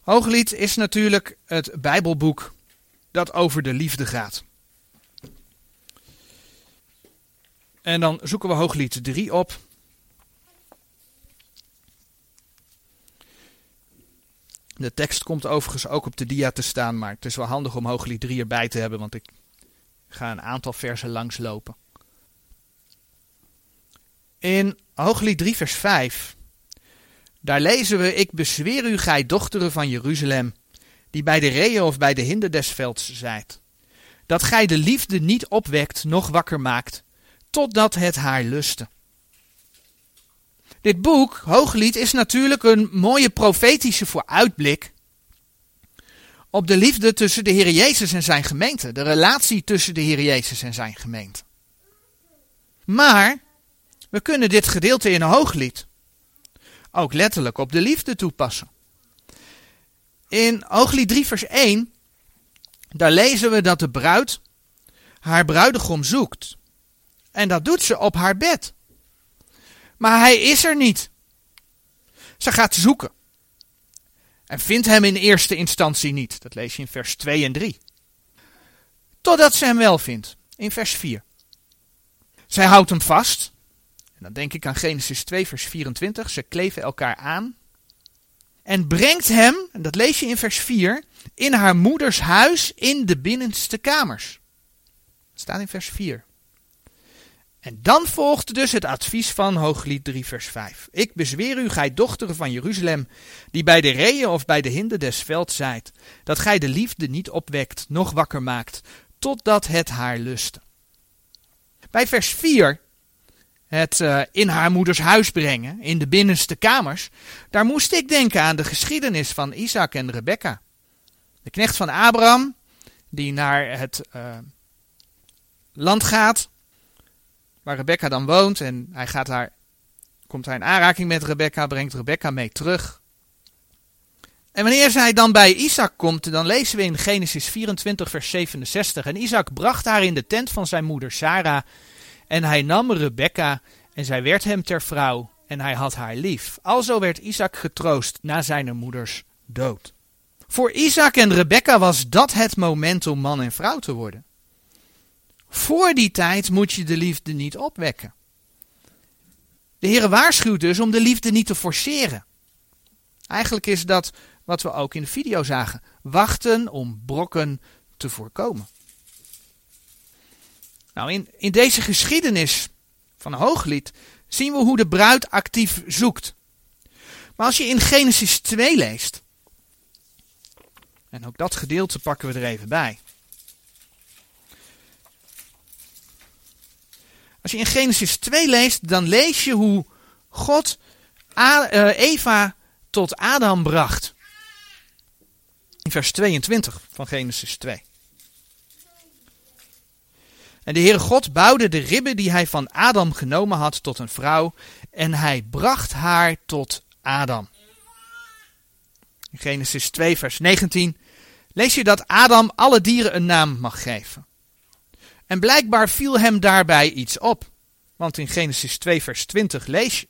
[SPEAKER 1] Hooglied is natuurlijk het Bijbelboek dat over de liefde gaat. En dan zoeken we Hooglied 3 op. De tekst komt overigens ook op de dia te staan, maar het is wel handig om Hooglied 3 erbij te hebben, want ik ga een aantal versen langslopen. In Hooglied 3 vers 5, daar lezen we, Ik bezweer u, gij dochteren van Jeruzalem, die bij de reeën of bij de hinder des velds zijt, dat gij de liefde niet opwekt, noch wakker maakt, totdat het haar luste. Dit boek, Hooglied, is natuurlijk een mooie profetische vooruitblik op de liefde tussen de Heer Jezus en zijn gemeente. De relatie tussen de Heer Jezus en zijn gemeente. Maar we kunnen dit gedeelte in een Hooglied ook letterlijk op de liefde toepassen. In Hooglied 3 vers 1, daar lezen we dat de bruid haar bruidegom zoekt. En dat doet ze op haar bed. Maar hij is er niet. Ze gaat zoeken. En vindt hem in eerste instantie niet. Dat lees je in vers 2 en 3. Totdat ze hem wel vindt. In vers 4. Zij houdt hem vast. En dan denk ik aan Genesis 2, vers 24. Ze kleven elkaar aan. En brengt hem, en dat lees je in vers 4, in haar moeders huis in de binnenste kamers. Dat staat in vers 4. En dan volgt dus het advies van Hooglied 3 vers 5. Ik bezweer u, gij dochteren van Jeruzalem, die bij de reeën of bij de hinder des velds zijt, dat gij de liefde niet opwekt, noch wakker maakt, totdat het haar luste. Bij vers 4, het uh, in haar moeders huis brengen, in de binnenste kamers, daar moest ik denken aan de geschiedenis van Isaac en Rebekka. De knecht van Abraham, die naar het uh, land gaat, waar Rebecca dan woont. En hij gaat haar, komt hij in aanraking met Rebecca, brengt Rebecca mee terug. En wanneer zij dan bij Isaac komt, dan lezen we in Genesis 24, vers 67. En Isaac bracht haar in de tent van zijn moeder Sarah. En hij nam Rebekka en zij werd hem ter vrouw en hij had haar lief. Alzo werd Isaac getroost na zijn moeders dood. Voor Isaac en Rebekka was dat het moment om man en vrouw te worden. Voor die tijd moet je de liefde niet opwekken. De Heer waarschuwt dus om de liefde niet te forceren. Eigenlijk is dat wat we ook in de video zagen. Wachten om brokken te voorkomen. Nou, in, in deze geschiedenis van Hooglied zien we hoe de bruid actief zoekt. Maar als je in Genesis 2 leest, en ook dat gedeelte pakken we er even bij. Als je in Genesis 2 leest, dan lees je hoe God eh, Eva tot Adam bracht. In vers 22 van Genesis 2. En de Heere God bouwde de ribben die hij van Adam genomen had tot een vrouw en hij bracht haar tot Adam. In Genesis 2 vers 19 lees je dat Adam alle dieren een naam mag geven. En blijkbaar viel hem daarbij iets op. Want in Genesis 2 vers 20 lees je.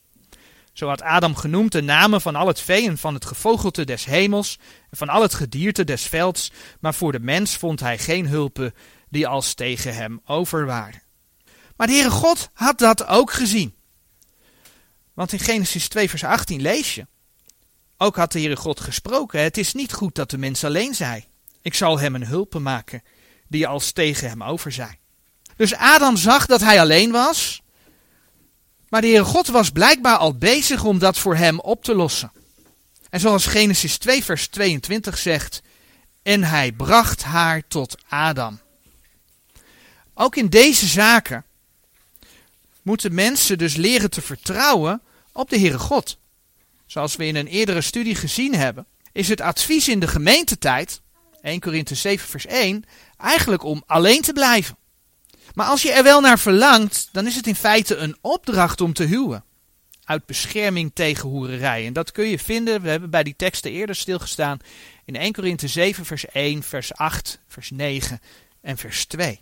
[SPEAKER 1] Zo had Adam genoemd de namen van al het vee en van het gevogelte des hemels en van al het gedierte des velds, maar voor de mens vond hij geen hulpen die als tegen hem over waren. Maar de Heere God had dat ook gezien. Want in Genesis 2 vers 18 lees je. Ook had de Heere God gesproken, het is niet goed dat de mens alleen zij. Ik zal hem een hulpen maken die als tegen hem over zijn. Dus Adam zag dat hij alleen was, maar de Heere God was blijkbaar al bezig om dat voor hem op te lossen. En zoals Genesis 2 vers 22 zegt, en hij bracht haar tot Adam. Ook in deze zaken moeten mensen dus leren te vertrouwen op de Heere God. Zoals we in een eerdere studie gezien hebben, is het advies in de gemeentetijd, 1 Korinthe 7 vers 1, eigenlijk om alleen te blijven. Maar als je er wel naar verlangt, dan is het in feite een opdracht om te huwen. Uit bescherming tegen hoererij. En dat kun je vinden, we hebben bij die teksten eerder stilgestaan, in 1 Korinthe 7 vers 1, vers 8, vers 9 en vers 2.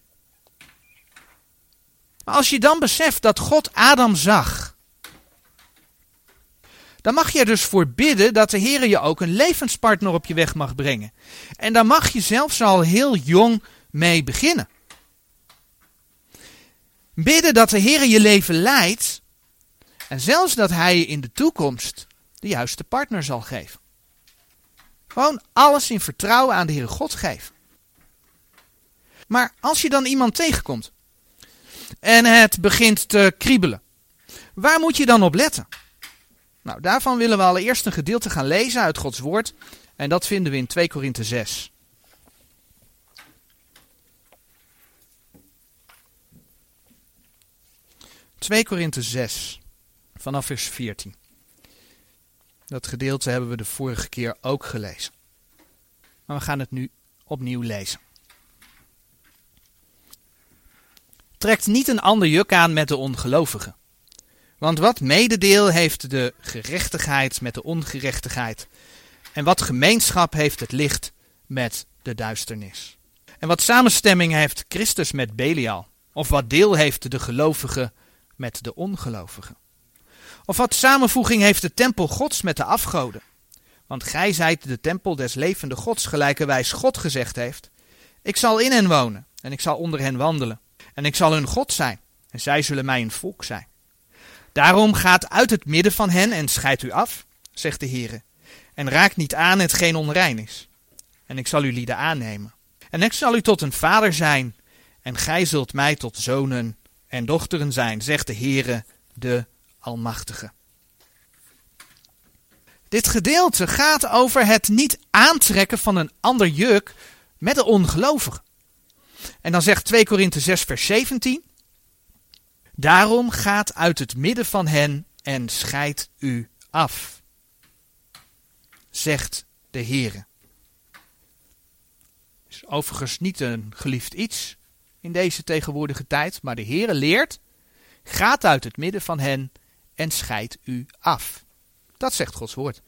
[SPEAKER 1] Maar als je dan beseft dat God Adam zag, dan mag je er dus voor bidden dat de Heer je ook een levenspartner op je weg mag brengen. En daar mag je zelfs al heel jong mee beginnen. Bidden dat de Heer je leven leidt en zelfs dat Hij je in de toekomst de juiste partner zal geven. Gewoon alles in vertrouwen aan de Heere God geven. Maar als je dan iemand tegenkomt en het begint te kriebelen. Waar moet je dan op letten? Nou, daarvan willen we allereerst een gedeelte gaan lezen uit Gods woord. En dat vinden we in 2 Korinthe 6. ...2 Korinthe 6, vanaf vers 14. Dat gedeelte hebben we de vorige keer ook gelezen. Maar we gaan het nu opnieuw lezen. trekt niet een ander juk aan met de ongelovigen. Want wat mededeel heeft de gerechtigheid met de ongerechtigheid? En wat gemeenschap heeft het licht met de duisternis? En wat samenstemming heeft Christus met Belial? Of wat deel heeft de gelovige met de ongelovige? Of wat samenvoeging heeft de tempel Gods met de afgoden? Want gij zijt de tempel des levende Gods, gelijkerwijs God gezegd heeft: Ik zal in hen wonen en ik zal onder hen wandelen. En ik zal hun God zijn, en zij zullen mij een volk zijn. Daarom gaat uit het midden van hen en scheidt u af, zegt de Heere, en raakt niet aan hetgeen onrein is. En ik zal u lieden aannemen. En ik zal u tot een vader zijn, en gij zult mij tot zonen en dochteren zijn, zegt de Heere, de Almachtige. Dit gedeelte gaat over het niet aantrekken van een ander juk met de ongelovigen. En dan zegt 2 Korinthe 6 vers 17. Daarom gaat uit het midden van hen en scheidt u af. Zegt de Heere. Is overigens niet een geliefd iets in deze tegenwoordige tijd, maar de Heere leert, gaat uit het midden van hen en scheidt u af. Dat zegt Gods woord.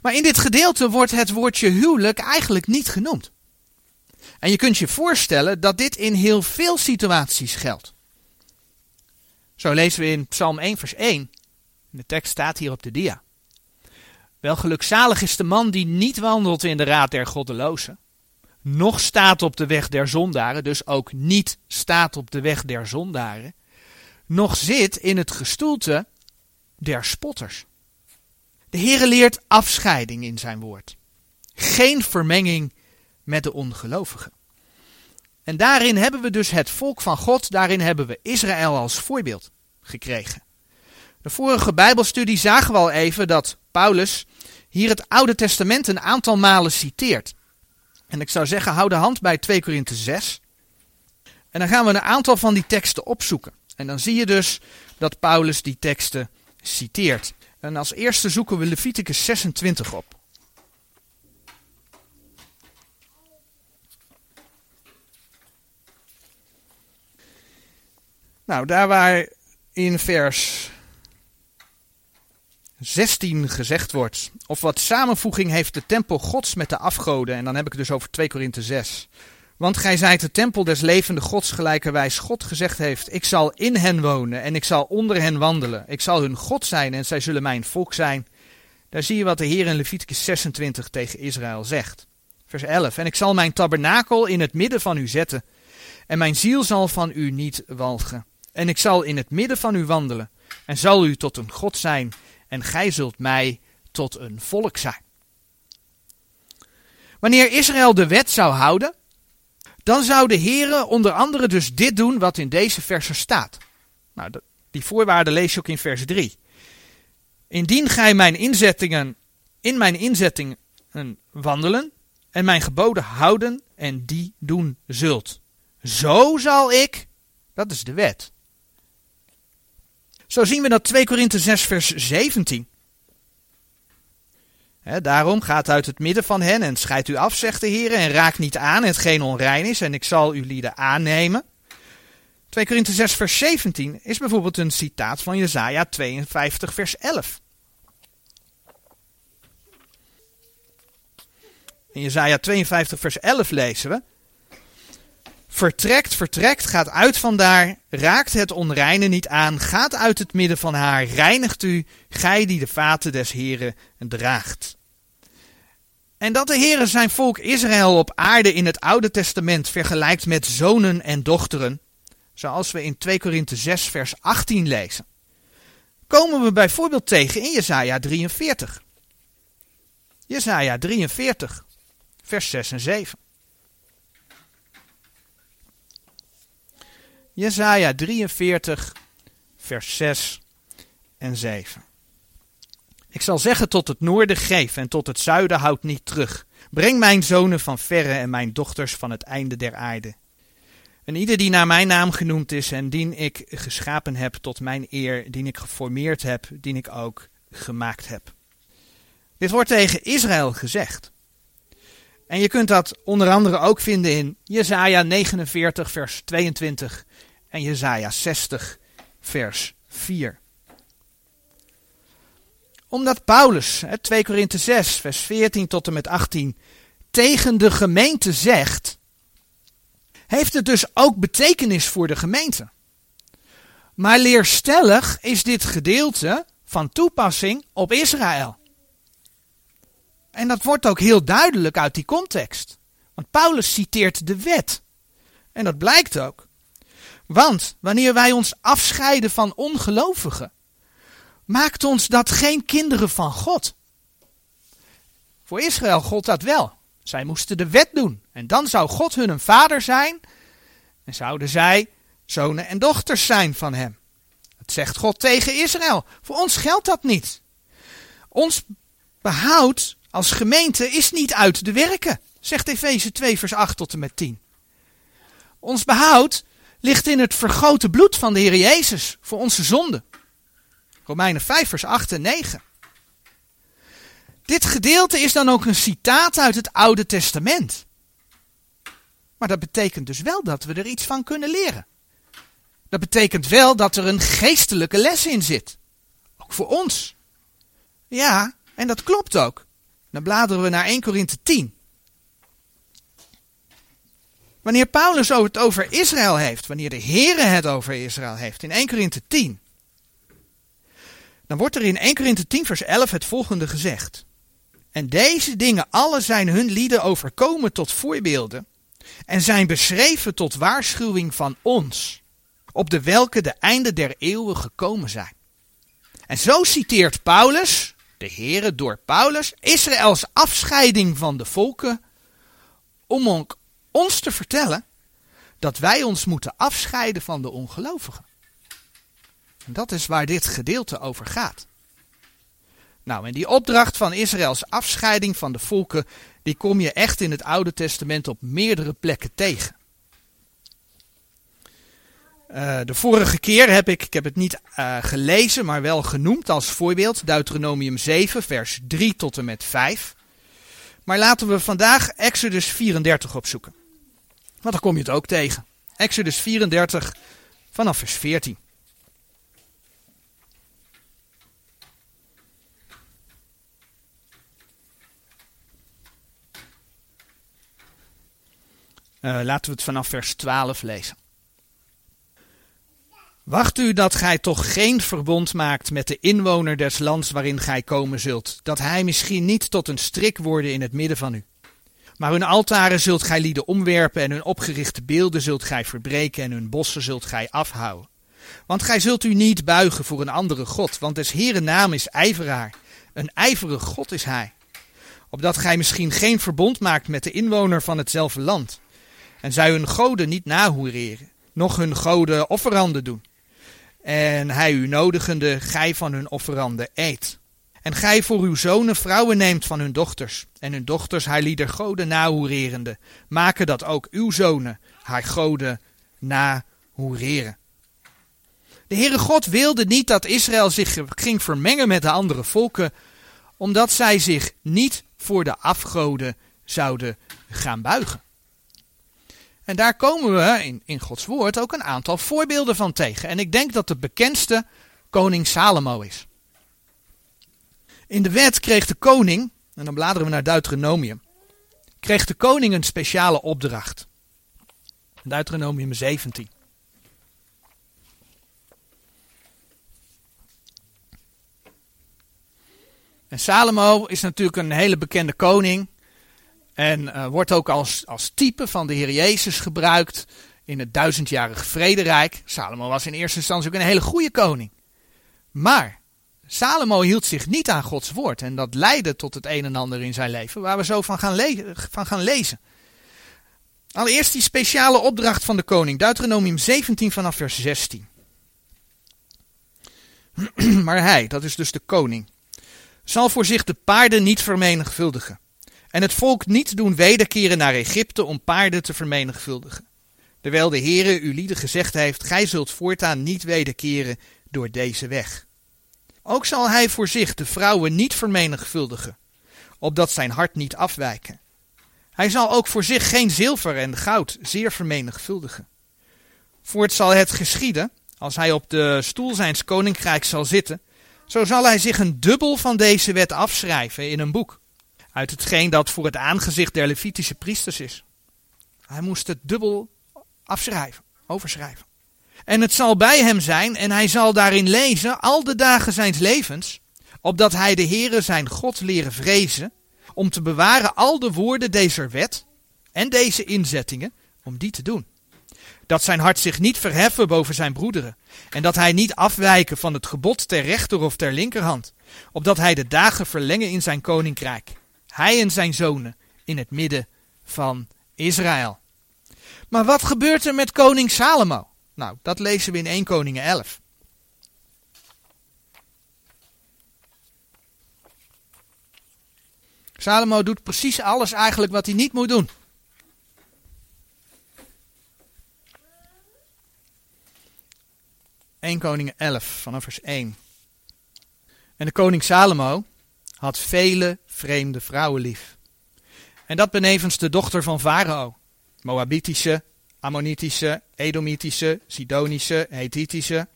[SPEAKER 1] Maar in dit gedeelte wordt het woordje huwelijk eigenlijk niet genoemd. En je kunt je voorstellen dat dit in heel veel situaties geldt. Zo lezen we in Psalm 1, vers 1. De tekst staat hier op de dia. Wel gelukzalig is de man die niet wandelt in de raad der goddelozen, nog staat op de weg der zondaren, dus ook niet staat op de weg der zondaren, nog zit in het gestoelte der spotters. De Heere leert afscheiding in zijn woord. Geen vermenging met de ongelovigen. En daarin hebben we dus het volk van God, daarin hebben we Israël als voorbeeld gekregen. De vorige Bijbelstudie zagen we al even dat Paulus hier het Oude Testament een aantal malen citeert. En ik zou zeggen, hou de hand bij 2 Korinthe 6. En dan gaan we een aantal van die teksten opzoeken. En dan zie je dus dat Paulus die teksten citeert. En als eerste zoeken we Leviticus 26 op. Nou, daar waar in vers 16 gezegd wordt, of wat samenvoeging heeft de tempel gods met de afgoden, en dan heb ik het dus over 2 Korinthe 6. Want gij zijt de tempel des levende gods, gelijkerwijs God gezegd heeft, ik zal in hen wonen en ik zal onder hen wandelen. Ik zal hun God zijn en zij zullen mijn volk zijn. Daar zie je wat de Heer in Leviticus 26 tegen Israël zegt. Vers 11. En ik zal mijn tabernakel in het midden van u zetten, en mijn ziel zal van u niet walgen. En ik zal in het midden van u wandelen, en zal u tot een God zijn, en gij zult mij tot een volk zijn. Wanneer Israël de wet zou houden, dan zou de Heere onder andere dus dit doen wat in deze versen staat. Nou, die voorwaarden lees je ook in vers 3. Indien gij mijn inzettingen, in mijn inzettingen wandelen en mijn geboden houden en die doen zult. Zo zal ik, dat is de wet, zo zien we dat 2 Korinthe 6 vers 17. daarom gaat uit het midden van hen en scheidt u af, zegt de Heer, en raak niet aan hetgeen onrein is, en ik zal uw lieden aannemen. 2 Korinthe 6 vers 17 is bijvoorbeeld een citaat van Jesaja 52 vers 11. In Jesaja 52 vers 11 lezen we, Vertrekt, vertrekt, gaat uit vandaar, raakt het onreine niet aan, gaat uit het midden van haar, reinigt u, gij die de vaten des Heren draagt. En dat de Heere zijn volk Israël op aarde in het Oude Testament vergelijkt met zonen en dochteren, zoals we in 2 Korinthe 6 vers 18 lezen, komen we bijvoorbeeld tegen in Jesaja 43. Jesaja 43, vers 6 en 7. Jesaja 43, vers 6 en 7. Ik zal zeggen tot het noorden geef en tot het zuiden houd niet terug. Breng mijn zonen van verre en mijn dochters van het einde der aarde. En ieder die naar mijn naam genoemd is en dien ik geschapen heb tot mijn eer, dien ik geformeerd heb, dien ik ook gemaakt heb. Dit wordt tegen Israël gezegd. En je kunt dat onder andere ook vinden in Jesaja 49 vers 22 en Jesaja 60, vers 4. Omdat Paulus, 2 Korinthe 6, vers 14 tot en met 18, tegen de gemeente zegt, heeft het dus ook betekenis voor de gemeente. Maar leerstellig is dit gedeelte van toepassing op Israël. En dat wordt ook heel duidelijk uit die context. Want Paulus citeert de wet. En dat blijkt ook. Want wanneer wij ons afscheiden van ongelovigen, maakt ons dat geen kinderen van God. Voor Israël gold dat wel. Zij moesten de wet doen. En dan zou God hun een vader zijn. En zouden zij zonen en dochters zijn van hem. Dat zegt God tegen Israël. Voor ons geldt dat niet. Ons behoud als gemeente is niet uit de werken, zegt Efeze 2 vers 8 tot en met 10. Ons behoud ligt in het vergoten bloed van de Heer Jezus voor onze zonde. Romeinen 5 vers 8 en 9. Dit gedeelte is dan ook een citaat uit het Oude Testament. Maar dat betekent dus wel dat we er iets van kunnen leren. Dat betekent wel dat er een geestelijke les in zit. Ook voor ons. Ja, en dat klopt ook. Dan bladeren we naar 1 Korinthe 10. Wanneer Paulus het over Israël heeft, wanneer de Heere het over Israël heeft, in 1 Korinthe 10, dan wordt er in 1 Korinthe 10 vers 11 het volgende gezegd. En deze dingen alle zijn hun lieden overkomen tot voorbeelden en zijn beschreven tot waarschuwing van ons, op de welke de einde der eeuwen gekomen zijn. En zo citeert Paulus, de Heere door Paulus, Israëls afscheiding van de volken, om ons te vertellen dat wij ons moeten afscheiden van de ongelovigen. En dat is waar dit gedeelte over gaat. Nou, en die opdracht van Israëls afscheiding van de volken, die kom je echt in het Oude Testament op meerdere plekken tegen. Uh, de vorige keer heb ik, ik heb het niet uh, gelezen, maar wel genoemd als voorbeeld, Deuteronomium 7, vers 3 tot en met 5. Maar laten we vandaag Exodus 34 opzoeken. Want dan kom je het ook tegen. Exodus 34 vanaf vers 14. Uh, laten we het vanaf vers 12 lezen. Wacht u dat gij toch geen verbond maakt met de inwoner des lands waarin gij komen zult, dat hij misschien niet tot een strik worden in het midden van u. Maar hun altaren zult gij lieden omwerpen en hun opgerichte beelden zult gij verbreken en hun bossen zult gij afhouden. Want gij zult u niet buigen voor een andere God, want des Heeren naam is ijveraar. Een ijverige God is hij. Opdat gij misschien geen verbond maakt met de inwoner van hetzelfde land. En zij hun goden niet nahoereren, noch hun goden offeranden doen. En hij u nodigende, gij van hun offeranden eet. En gij voor uw zonen vrouwen neemt van hun dochters. En hun dochters haar lieder goden nahoererende. Maken dat ook uw zonen haar goden nahoereren. De Heere God wilde niet dat Israël zich ging vermengen met de andere volken, omdat zij zich niet voor de afgoden zouden gaan buigen. En daar komen we in, in Gods woord ook een aantal voorbeelden van tegen. En ik denk dat de bekendste koning Salomo is. In de wet kreeg de koning, en dan bladeren we naar Deuteronomium, kreeg de koning een speciale opdracht. Deuteronomium 17. En Salomo is natuurlijk een hele bekende koning. En uh, wordt ook als, als type van de Heer Jezus gebruikt in het duizendjarige vrederijk. Salomo was in eerste instantie ook een hele goede koning. Maar Salomo hield zich niet aan Gods woord. En dat leidde tot het een en ander in zijn leven, waar we zo van gaan, van gaan lezen. Allereerst die speciale opdracht van de koning, Deuteronomium 17 vanaf vers 16. maar hij, dat is dus de koning, zal voor zich de paarden niet vermenigvuldigen en het volk niet doen wederkeren naar Egypte om paarden te vermenigvuldigen. Terwijl de Heere uw lieden gezegd heeft, gij zult voortaan niet wederkeren door deze weg. Ook zal hij voor zich de vrouwen niet vermenigvuldigen, opdat zijn hart niet afwijken. Hij zal ook voor zich geen zilver en goud zeer vermenigvuldigen. Voort zal het geschieden, als hij op de stoel zijns koninkrijks zal zitten, zo zal hij zich een dubbel van deze wet afschrijven in een boek uit hetgeen dat voor het aangezicht der Levitische priesters is. Hij moest het dubbel afschrijven, overschrijven. En het zal bij hem zijn, en hij zal daarin lezen al de dagen zijns levens, opdat hij de Heere zijn God leren vrezen, om te bewaren al de woorden deze wet en deze inzettingen, om die te doen. Dat zijn hart zich niet verheffen boven zijn broederen, en dat hij niet afwijken van het gebod ter rechter of ter linkerhand, opdat hij de dagen verlengen in zijn koninkrijk. Hij en zijn zonen in het midden van Israël. Maar wat gebeurt er met koning Salomo? Nou, dat lezen we in 1 Koningen 11. Salomo doet precies alles eigenlijk wat hij niet moet doen. Eén Koningen 11 vanaf vers 1. En de koning Salomo had vele vreemde vrouwen lief. En dat benevens de dochter van Farao, Moabitische, Ammonitische, Edomitische, Sidonische, Hethitische.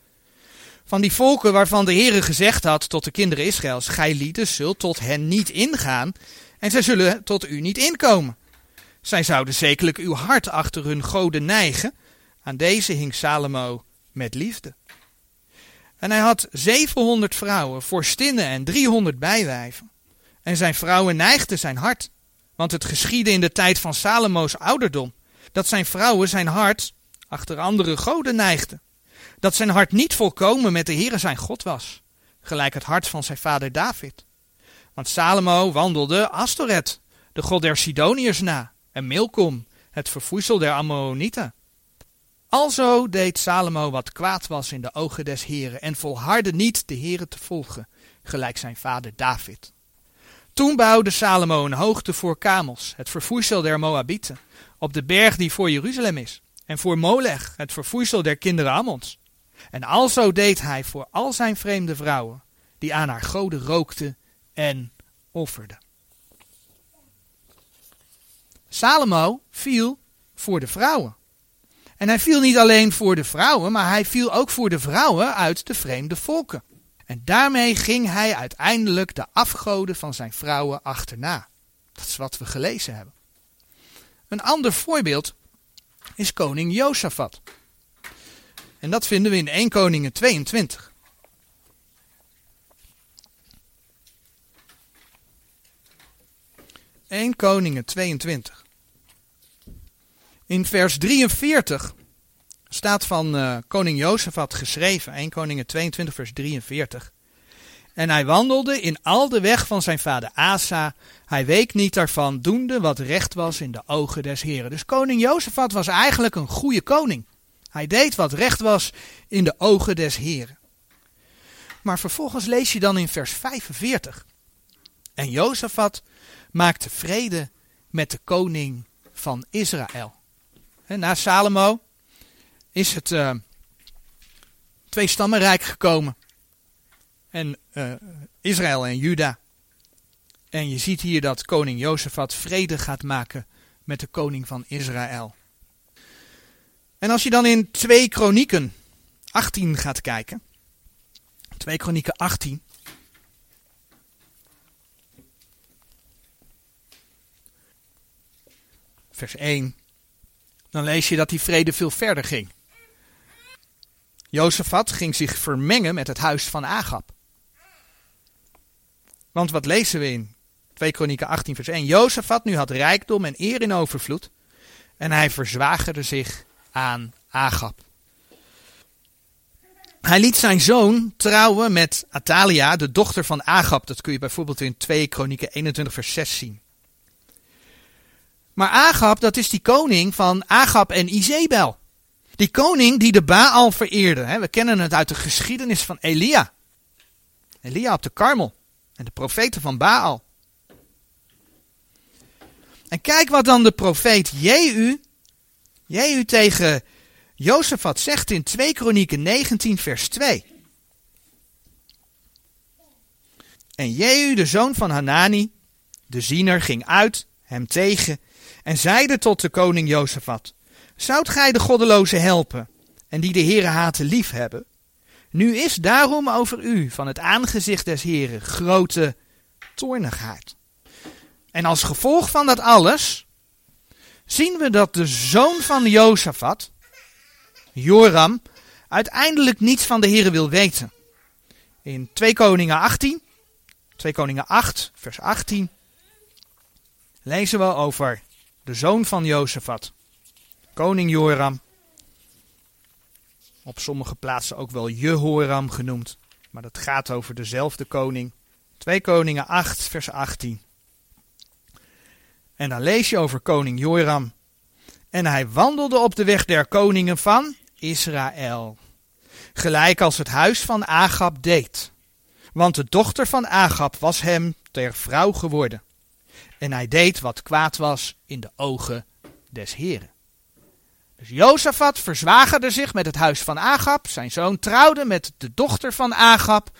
[SPEAKER 1] Van die volken waarvan de Heere gezegd had tot de kinderen Israëls, gij lieden zult tot hen niet ingaan En zij zullen tot u niet inkomen. Zij zouden zekerlijk uw hart achter hun goden neigen. Aan deze hing Salomo met liefde. En hij had 700 vrouwen, vorstinnen en 300 bijwijven. En zijn vrouwen neigden zijn hart. Want het geschiedde in de tijd van Salomo's ouderdom, dat zijn vrouwen zijn hart achter andere goden neigden. Dat zijn hart niet volkomen met de Heere zijn God was, gelijk het hart van zijn vader David. Want Salomo wandelde Astoret, de god der Sidoniërs na, en Milkom, het verfoeisel der Ammonieten. Alzo deed Salomo wat kwaad was in de ogen des Heren en volhardde niet de Heren te volgen, gelijk zijn vader David. Toen bouwde Salomo een hoogte voor Kamels, het verfoeisel der Moabieten, op de berg die voor Jeruzalem is, en voor Molech, het verfoeisel der kinderen Ammons. En alzo deed hij voor al zijn vreemde vrouwen, die aan haar goden rookten en offerden. Salomo viel voor de vrouwen. En hij viel niet alleen voor de vrouwen, maar hij viel ook voor de vrouwen uit de vreemde volken. En daarmee ging hij uiteindelijk de afgoden van zijn vrouwen achterna. Dat is wat we gelezen hebben. Een ander voorbeeld is koning Jozefat. En dat vinden we in 1 Koningen 22. Eén Koningen 22. In vers 43 staat van uh, koning Jozefat geschreven, 1 Koningen 22 vers 43. En hij wandelde in al de weg van zijn vader Asa. Hij week niet daarvan, doende wat recht was in de ogen des Heren. Dus koning Jozefat was eigenlijk een goede koning. Hij deed wat recht was in de ogen des Heren. Maar vervolgens lees je dan in vers 45. En Jozefat maakte vrede met de koning van Israël. Na Salomo is het uh, twee stammenrijk gekomen. En uh, Israël en Juda. En je ziet hier dat koning Jozefat vrede gaat maken met de koning van Israël. En als je dan in 2 Kronieken 18 gaat kijken. 2 Kronieken 18. Vers 1. Dan lees je dat die vrede veel verder ging. Jozefat ging zich vermengen met het huis van Agab. Want wat lezen we in 2 Kronieken 18 vers 1? Jozefat nu had rijkdom en eer in overvloed en hij verzwagerde zich aan Agab. Hij liet zijn zoon trouwen met Atalia, de dochter van Agab. Dat kun je bijvoorbeeld in 2 Kronieken 21 vers 6 zien. Maar Agab, dat is die koning van Agab en Izebel. Die koning die de Baal vereerde. Hè? We kennen het uit de geschiedenis van Elia. Elia op de Karmel. En de profeten van Baal. En kijk wat dan de profeet Jehu, Jehu tegen Jozefat zegt in 2 Kronieken 19 vers 2. En Jehu, de zoon van Hanani, de ziener, ging uit hem tegen en zeide tot de koning Jozefat, Zoudt gij de goddeloze helpen en die de Heere haten lief hebben? Nu is daarom over u van het aangezicht des Heren grote toornigheid. En als gevolg van dat alles zien we dat de zoon van Jozefat, Joram, uiteindelijk niets van de Heere wil weten. In 2 Koningen 18, 2 Koningen 8, vers 18, lezen we over de zoon van Jozefat, koning Joram. Op sommige plaatsen ook wel Jehoram genoemd, maar dat gaat over dezelfde koning. 2 Koningen 8, vers 18. En dan lees je over koning Joram. En hij wandelde op de weg der koningen van Israël. Gelijk als het huis van Agab deed. Want de dochter van Agab was hem ter vrouw geworden. En hij deed wat kwaad was in de ogen des Heren. Dus Jozefat verzwagerde zich met het huis van Agab. Zijn zoon trouwde met de dochter van Agab.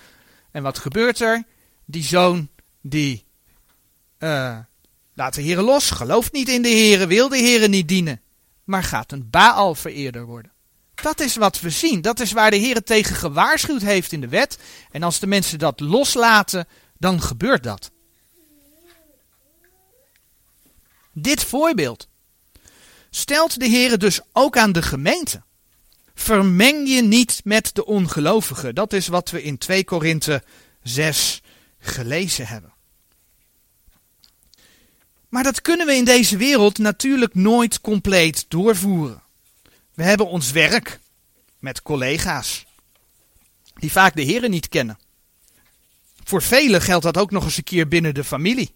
[SPEAKER 1] En wat gebeurt er? Die zoon die uh, laat de Heren los, gelooft niet in de Heren, wil de Heren niet dienen. Maar gaat een Baal vereerder worden. Dat is wat we zien. Dat is waar de Heer tegen gewaarschuwd heeft in de wet. En als de mensen dat loslaten, dan gebeurt dat. Dit voorbeeld stelt de Heer dus ook aan de gemeente. Vermeng je niet met de ongelovigen. Dat is wat we in 2 Korinthe 6 gelezen hebben. Maar dat kunnen we in deze wereld natuurlijk nooit compleet doorvoeren. We hebben ons werk met collega's die vaak de Heeren niet kennen. Voor velen geldt dat ook nog eens een keer binnen de familie,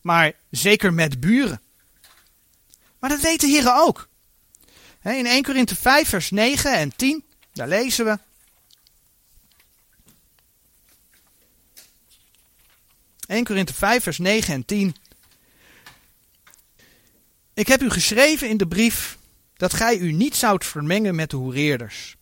[SPEAKER 1] maar zeker met buren. Maar dat weten de Heeren ook. In 1 Korinthe 5 vers 9 en 10, daar lezen we. ...1 Korinthe 5 vers 9 en 10... Ik heb u geschreven in de brief dat gij u niet zoudt vermengen met de hoereerders.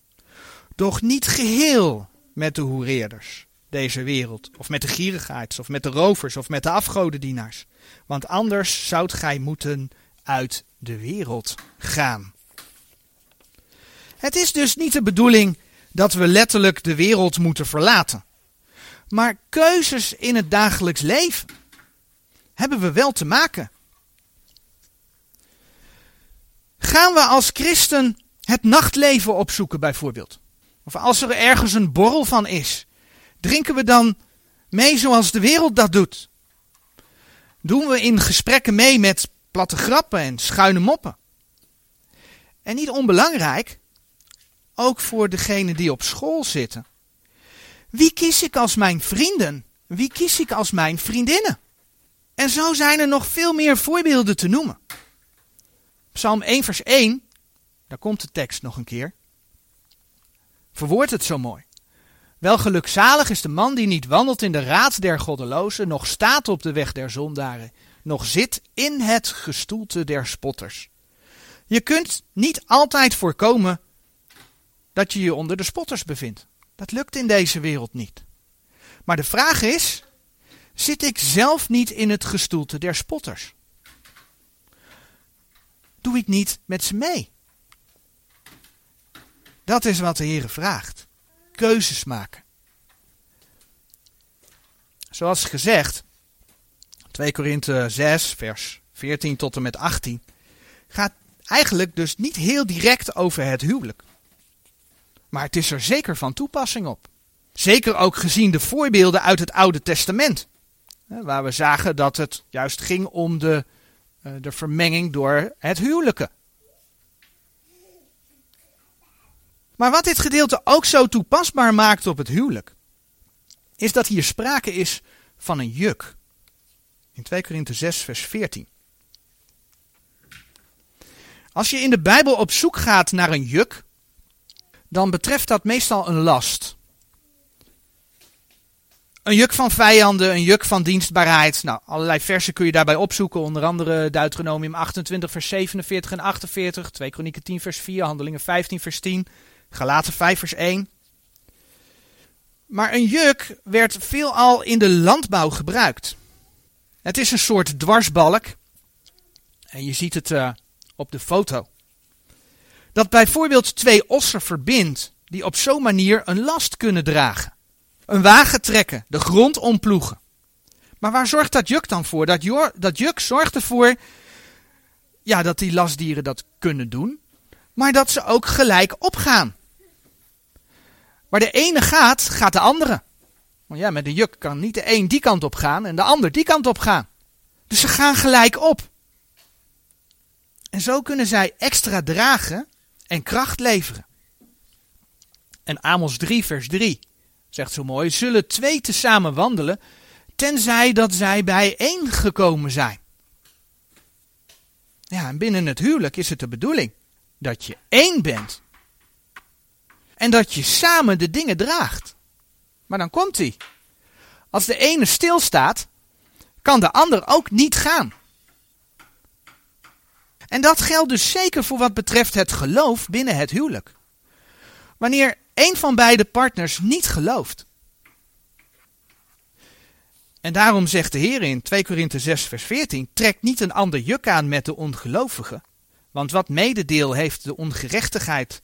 [SPEAKER 1] Doch niet geheel met de hoereerders deze wereld, of met de gierigaards, of met de rovers, of met de afgodendienaars. Want anders zoudt gij moeten uit de wereld gaan. Het is dus niet de bedoeling dat we letterlijk de wereld moeten verlaten. Maar keuzes in het dagelijks leven hebben we wel te maken. Gaan we als christen het nachtleven opzoeken bijvoorbeeld? Of als er ergens een borrel van is, drinken we dan mee zoals de wereld dat doet? Doen we in gesprekken mee met platte grappen en schuine moppen? En niet onbelangrijk, ook voor degenen die op school zitten. Wie kies ik als mijn vrienden? Wie kies ik als mijn vriendinnen? En zo zijn er nog veel meer voorbeelden te noemen. Psalm 1, vers 1, daar komt de tekst nog een keer. Verwoordt het zo mooi. Wel gelukzalig is de man die niet wandelt in de raad der goddelozen, nog staat op de weg der zondaren, nog zit in het gestoelte der spotters. Je kunt niet altijd voorkomen dat je je onder de spotters bevindt. Dat lukt in deze wereld niet. Maar de vraag is: zit ik zelf niet in het gestoelte der spotters? Doe ik niet met ze mee? Dat is wat de Heer vraagt. Keuzes maken. Zoals gezegd, 2 Korinthe 6, vers 14 tot en met 18, gaat eigenlijk dus niet heel direct over het huwelijk. Maar het is er zeker van toepassing op. Zeker ook gezien de voorbeelden uit het Oude Testament. Waar we zagen dat het juist ging om de, eh, de vermenging door het huwelijke. Maar wat dit gedeelte ook zo toepasbaar maakt op het huwelijk, is dat hier sprake is van een juk. In 2 Korinthe 6, vers 14. Als je in de Bijbel op zoek gaat naar een juk, dan betreft dat meestal een last. Een juk van vijanden, een juk van dienstbaarheid. Nou, allerlei versen kun je daarbij opzoeken. Onder andere Deuteronomium 28 vers 47 en 48. 2 Kronieken 10 vers 4. Handelingen 15 vers 10. Galaten 5 vers 1. Maar een juk werd veelal in de landbouw gebruikt. Het is een soort dwarsbalk. En je ziet het uh, op de foto dat bijvoorbeeld twee ossen verbindt die op zo'n manier een last kunnen dragen. Een wagen trekken, de grond omploegen. Maar waar zorgt dat juk dan voor? Dat, dat juk zorgt ervoor ja, dat die lastdieren dat kunnen doen, maar dat ze ook gelijk opgaan. Waar de ene gaat, gaat de andere. Want ja, met een juk kan niet de een die kant op gaan en de ander die kant op gaan. Dus ze gaan gelijk op. En zo kunnen zij extra dragen en kracht leveren. En Amos 3, vers 3 zegt zo mooi: Zullen twee tezamen wandelen, tenzij dat zij bijeen gekomen zijn. Ja, en binnen het huwelijk is het de bedoeling dat je één bent. En dat je samen de dingen draagt. Maar dan komt hij. Als de ene stilstaat, kan de ander ook niet gaan. En dat geldt dus zeker voor wat betreft het geloof binnen het huwelijk. Wanneer een van beide partners niet gelooft. En daarom zegt de Heer in 2 Korinthe 6 vers 14, trek niet een ander juk aan met de ongelovigen. Want wat mededeel heeft de ongerechtigheid,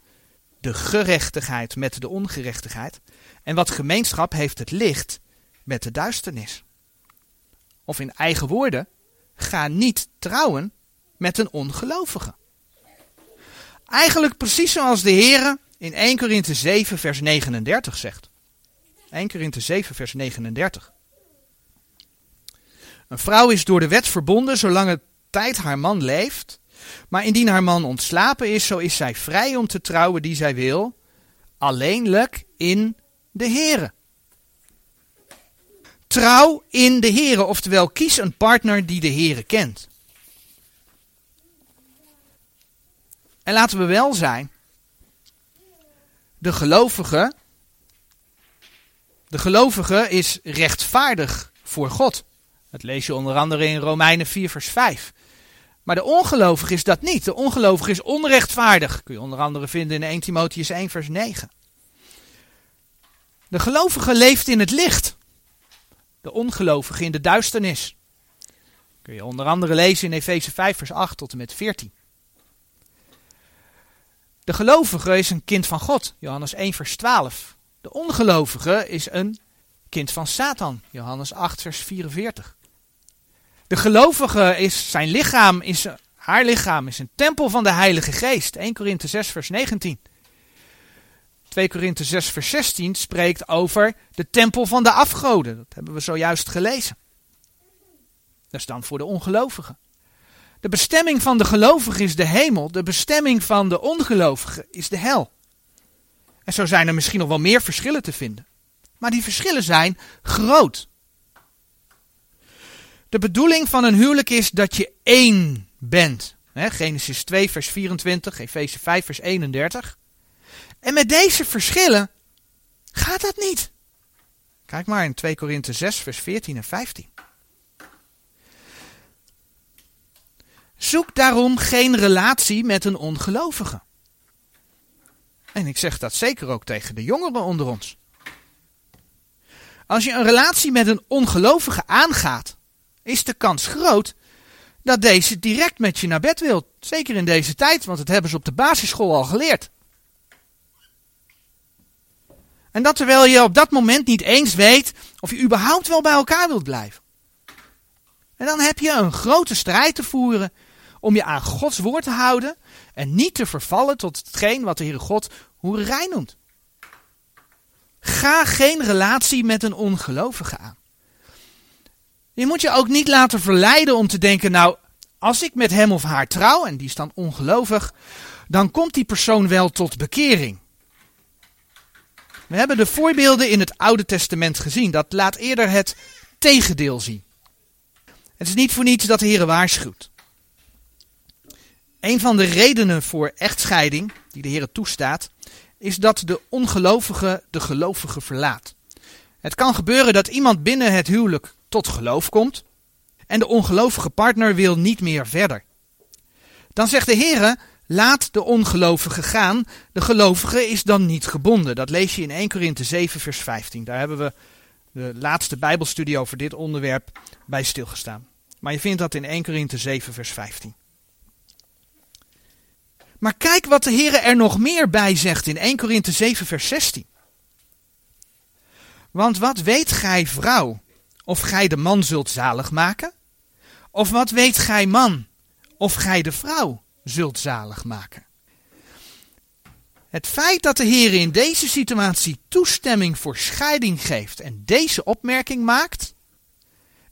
[SPEAKER 1] de gerechtigheid met de ongerechtigheid. En wat gemeenschap heeft het licht met de duisternis. Of in eigen woorden, ga niet trouwen met een ongelovige. Eigenlijk precies zoals de Heer in 1 Korinthe 7 vers 39 zegt. 1 Korinthe 7 vers 39. Een vrouw is door de wet verbonden zolang het tijd haar man leeft. Maar indien haar man ontslapen is, zo is zij vrij om te trouwen die zij wil. Alleenlijk in de Here. Trouw in de Here, oftewel kies een partner die de Here kent. En laten we wel zijn, de gelovige, de gelovige is rechtvaardig voor God. Dat lees je onder andere in Romeinen 4 vers 5. Maar de ongelovige is dat niet. De ongelovige is onrechtvaardig. Kun je onder andere vinden in 1 Timotheus 1 vers 9. De gelovige leeft in het licht. De ongelovige in de duisternis. Kun je onder andere lezen in Efeze 5 vers 8 tot en met 14. De gelovige is een kind van God, Johannes 1 vers 12. De ongelovige is een kind van Satan, Johannes 8 vers 44. De gelovige is, zijn lichaam is, haar lichaam is een tempel van de Heilige Geest, 1 Korinthe 6 vers 19. 2 Korinthe 6 vers 16 spreekt over de tempel van de afgoden. Dat hebben we zojuist gelezen. Dat is dan voor de ongelovigen. De bestemming van de gelovige is de hemel, de bestemming van de ongelovige is de hel. En zo zijn er misschien nog wel meer verschillen te vinden. Maar die verschillen zijn groot. De bedoeling van een huwelijk is dat je één bent. Genesis 2 vers 24, Efeze 5 vers 31. En met deze verschillen gaat dat niet. Kijk maar in 2 Korinthe 6 vers 14 en 15. Zoek daarom geen relatie met een ongelovige. En ik zeg dat zeker ook tegen de jongeren onder ons. Als je een relatie met een ongelovige aangaat, is de kans groot dat deze direct met je naar bed wil. Zeker in deze tijd, want dat hebben ze op de basisschool al geleerd. En dat terwijl je op dat moment niet eens weet of je überhaupt wel bij elkaar wilt blijven. En dan heb je een grote strijd te voeren om je aan Gods woord te houden en niet te vervallen tot hetgeen wat de Heere God hoererij noemt. Ga geen relatie met een ongelovige aan. Je moet je ook niet laten verleiden om te denken, nou, als ik met hem of haar trouw, en die is dan ongelovig, dan komt die persoon wel tot bekering. We hebben de voorbeelden in het Oude Testament gezien. Dat laat eerder het tegendeel zien. Het is niet voor niets dat de Heer waarschuwt. Een van de redenen voor echtscheiding, die de Heer toestaat, is dat de ongelovige de gelovige verlaat. Het kan gebeuren dat iemand binnen het huwelijk tot geloof komt en de ongelovige partner wil niet meer verder. Dan zegt de Heer, laat de ongelovige gaan, de gelovige is dan niet gebonden. Dat lees je in 1 Korinthe 7 vers 15. Daar hebben we de laatste bijbelstudie over dit onderwerp bij stilgestaan. Maar je vindt dat in 1 Korinthe 7 vers 15. Maar kijk wat de Heer er nog meer bij zegt in 1 Korinthe 7 vers 16. Want wat weet gij vrouw, of gij de man zult zalig maken? Of wat weet gij man, of gij de vrouw zult zalig maken? Het feit dat de Heer in deze situatie toestemming voor scheiding geeft en deze opmerking maakt,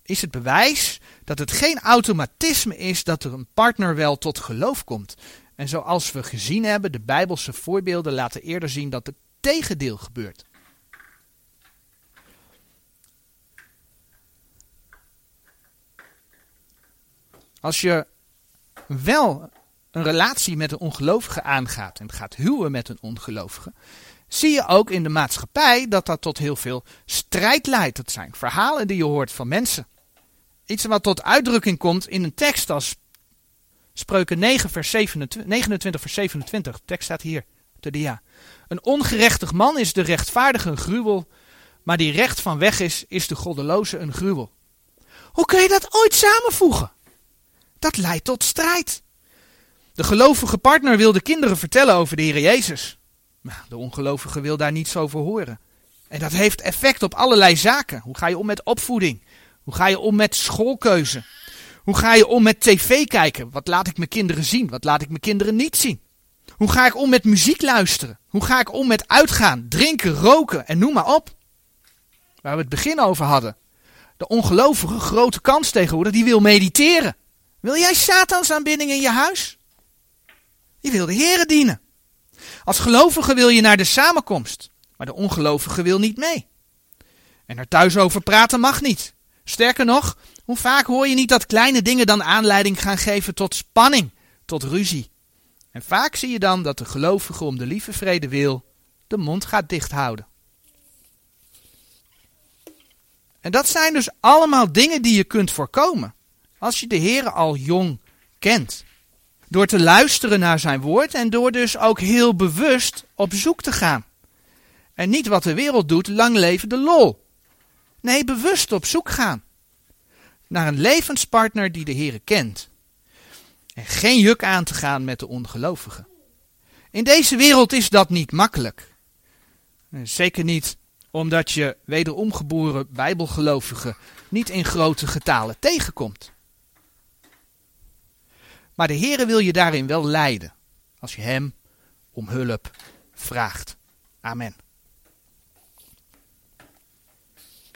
[SPEAKER 1] is het bewijs dat het geen automatisme is dat er een partner wel tot geloof komt. En zoals we gezien hebben, de Bijbelse voorbeelden laten eerder zien dat het tegendeel gebeurt. Als je wel een relatie met een ongelovige aangaat en gaat huwen met een ongelovige, zie je ook in de maatschappij dat dat tot heel veel strijd leidt. Dat zijn verhalen die je hoort van mensen. Iets wat tot uitdrukking komt in een tekst als Spreuken 9 vers 27, 29 vers 27. De tekst staat hier op de dia. Een ongerechtig man is de rechtvaardige een gruwel, maar die recht van weg is, is de goddeloze een gruwel. Hoe kun je dat ooit samenvoegen? Dat leidt tot strijd. De gelovige partner wil de kinderen vertellen over de Heer Jezus. Maar de ongelovige wil daar niets over horen. En dat heeft effect op allerlei zaken. Hoe ga je om met opvoeding? Hoe ga je om met schoolkeuze? Hoe ga je om met tv kijken? Wat laat ik mijn kinderen zien? Wat laat ik mijn kinderen niet zien? Hoe ga ik om met muziek luisteren? Hoe ga ik om met uitgaan, drinken, roken en noem maar op? Waar we het begin over hadden. De ongelovige grote kans tegenwoordig, die wil mediteren. Wil jij Satans aanbidding in je huis? Je wil de Here dienen. Als gelovige wil je naar de samenkomst, maar de ongelovige wil niet mee. En er thuis over praten mag niet. Sterker nog, hoe vaak hoor je niet dat kleine dingen dan aanleiding gaan geven tot spanning, tot ruzie. En vaak zie je dan dat de gelovige om de lieve vrede wil de mond gaat dichthouden. En dat zijn dus allemaal dingen die je kunt voorkomen als je de Heer al jong kent. Door te luisteren naar zijn woord en door dus ook heel bewust op zoek te gaan. En niet wat de wereld doet, lang leven de lol. Nee, bewust op zoek gaan. Naar een levenspartner die de Heer kent. En geen juk aan te gaan met de ongelovigen. In deze wereld is dat niet makkelijk. Zeker niet omdat je wederomgeboren bijbelgelovigen niet in grote getalen tegenkomt. Maar de Heere wil je daarin wel leiden, als je Hem om hulp vraagt. Amen.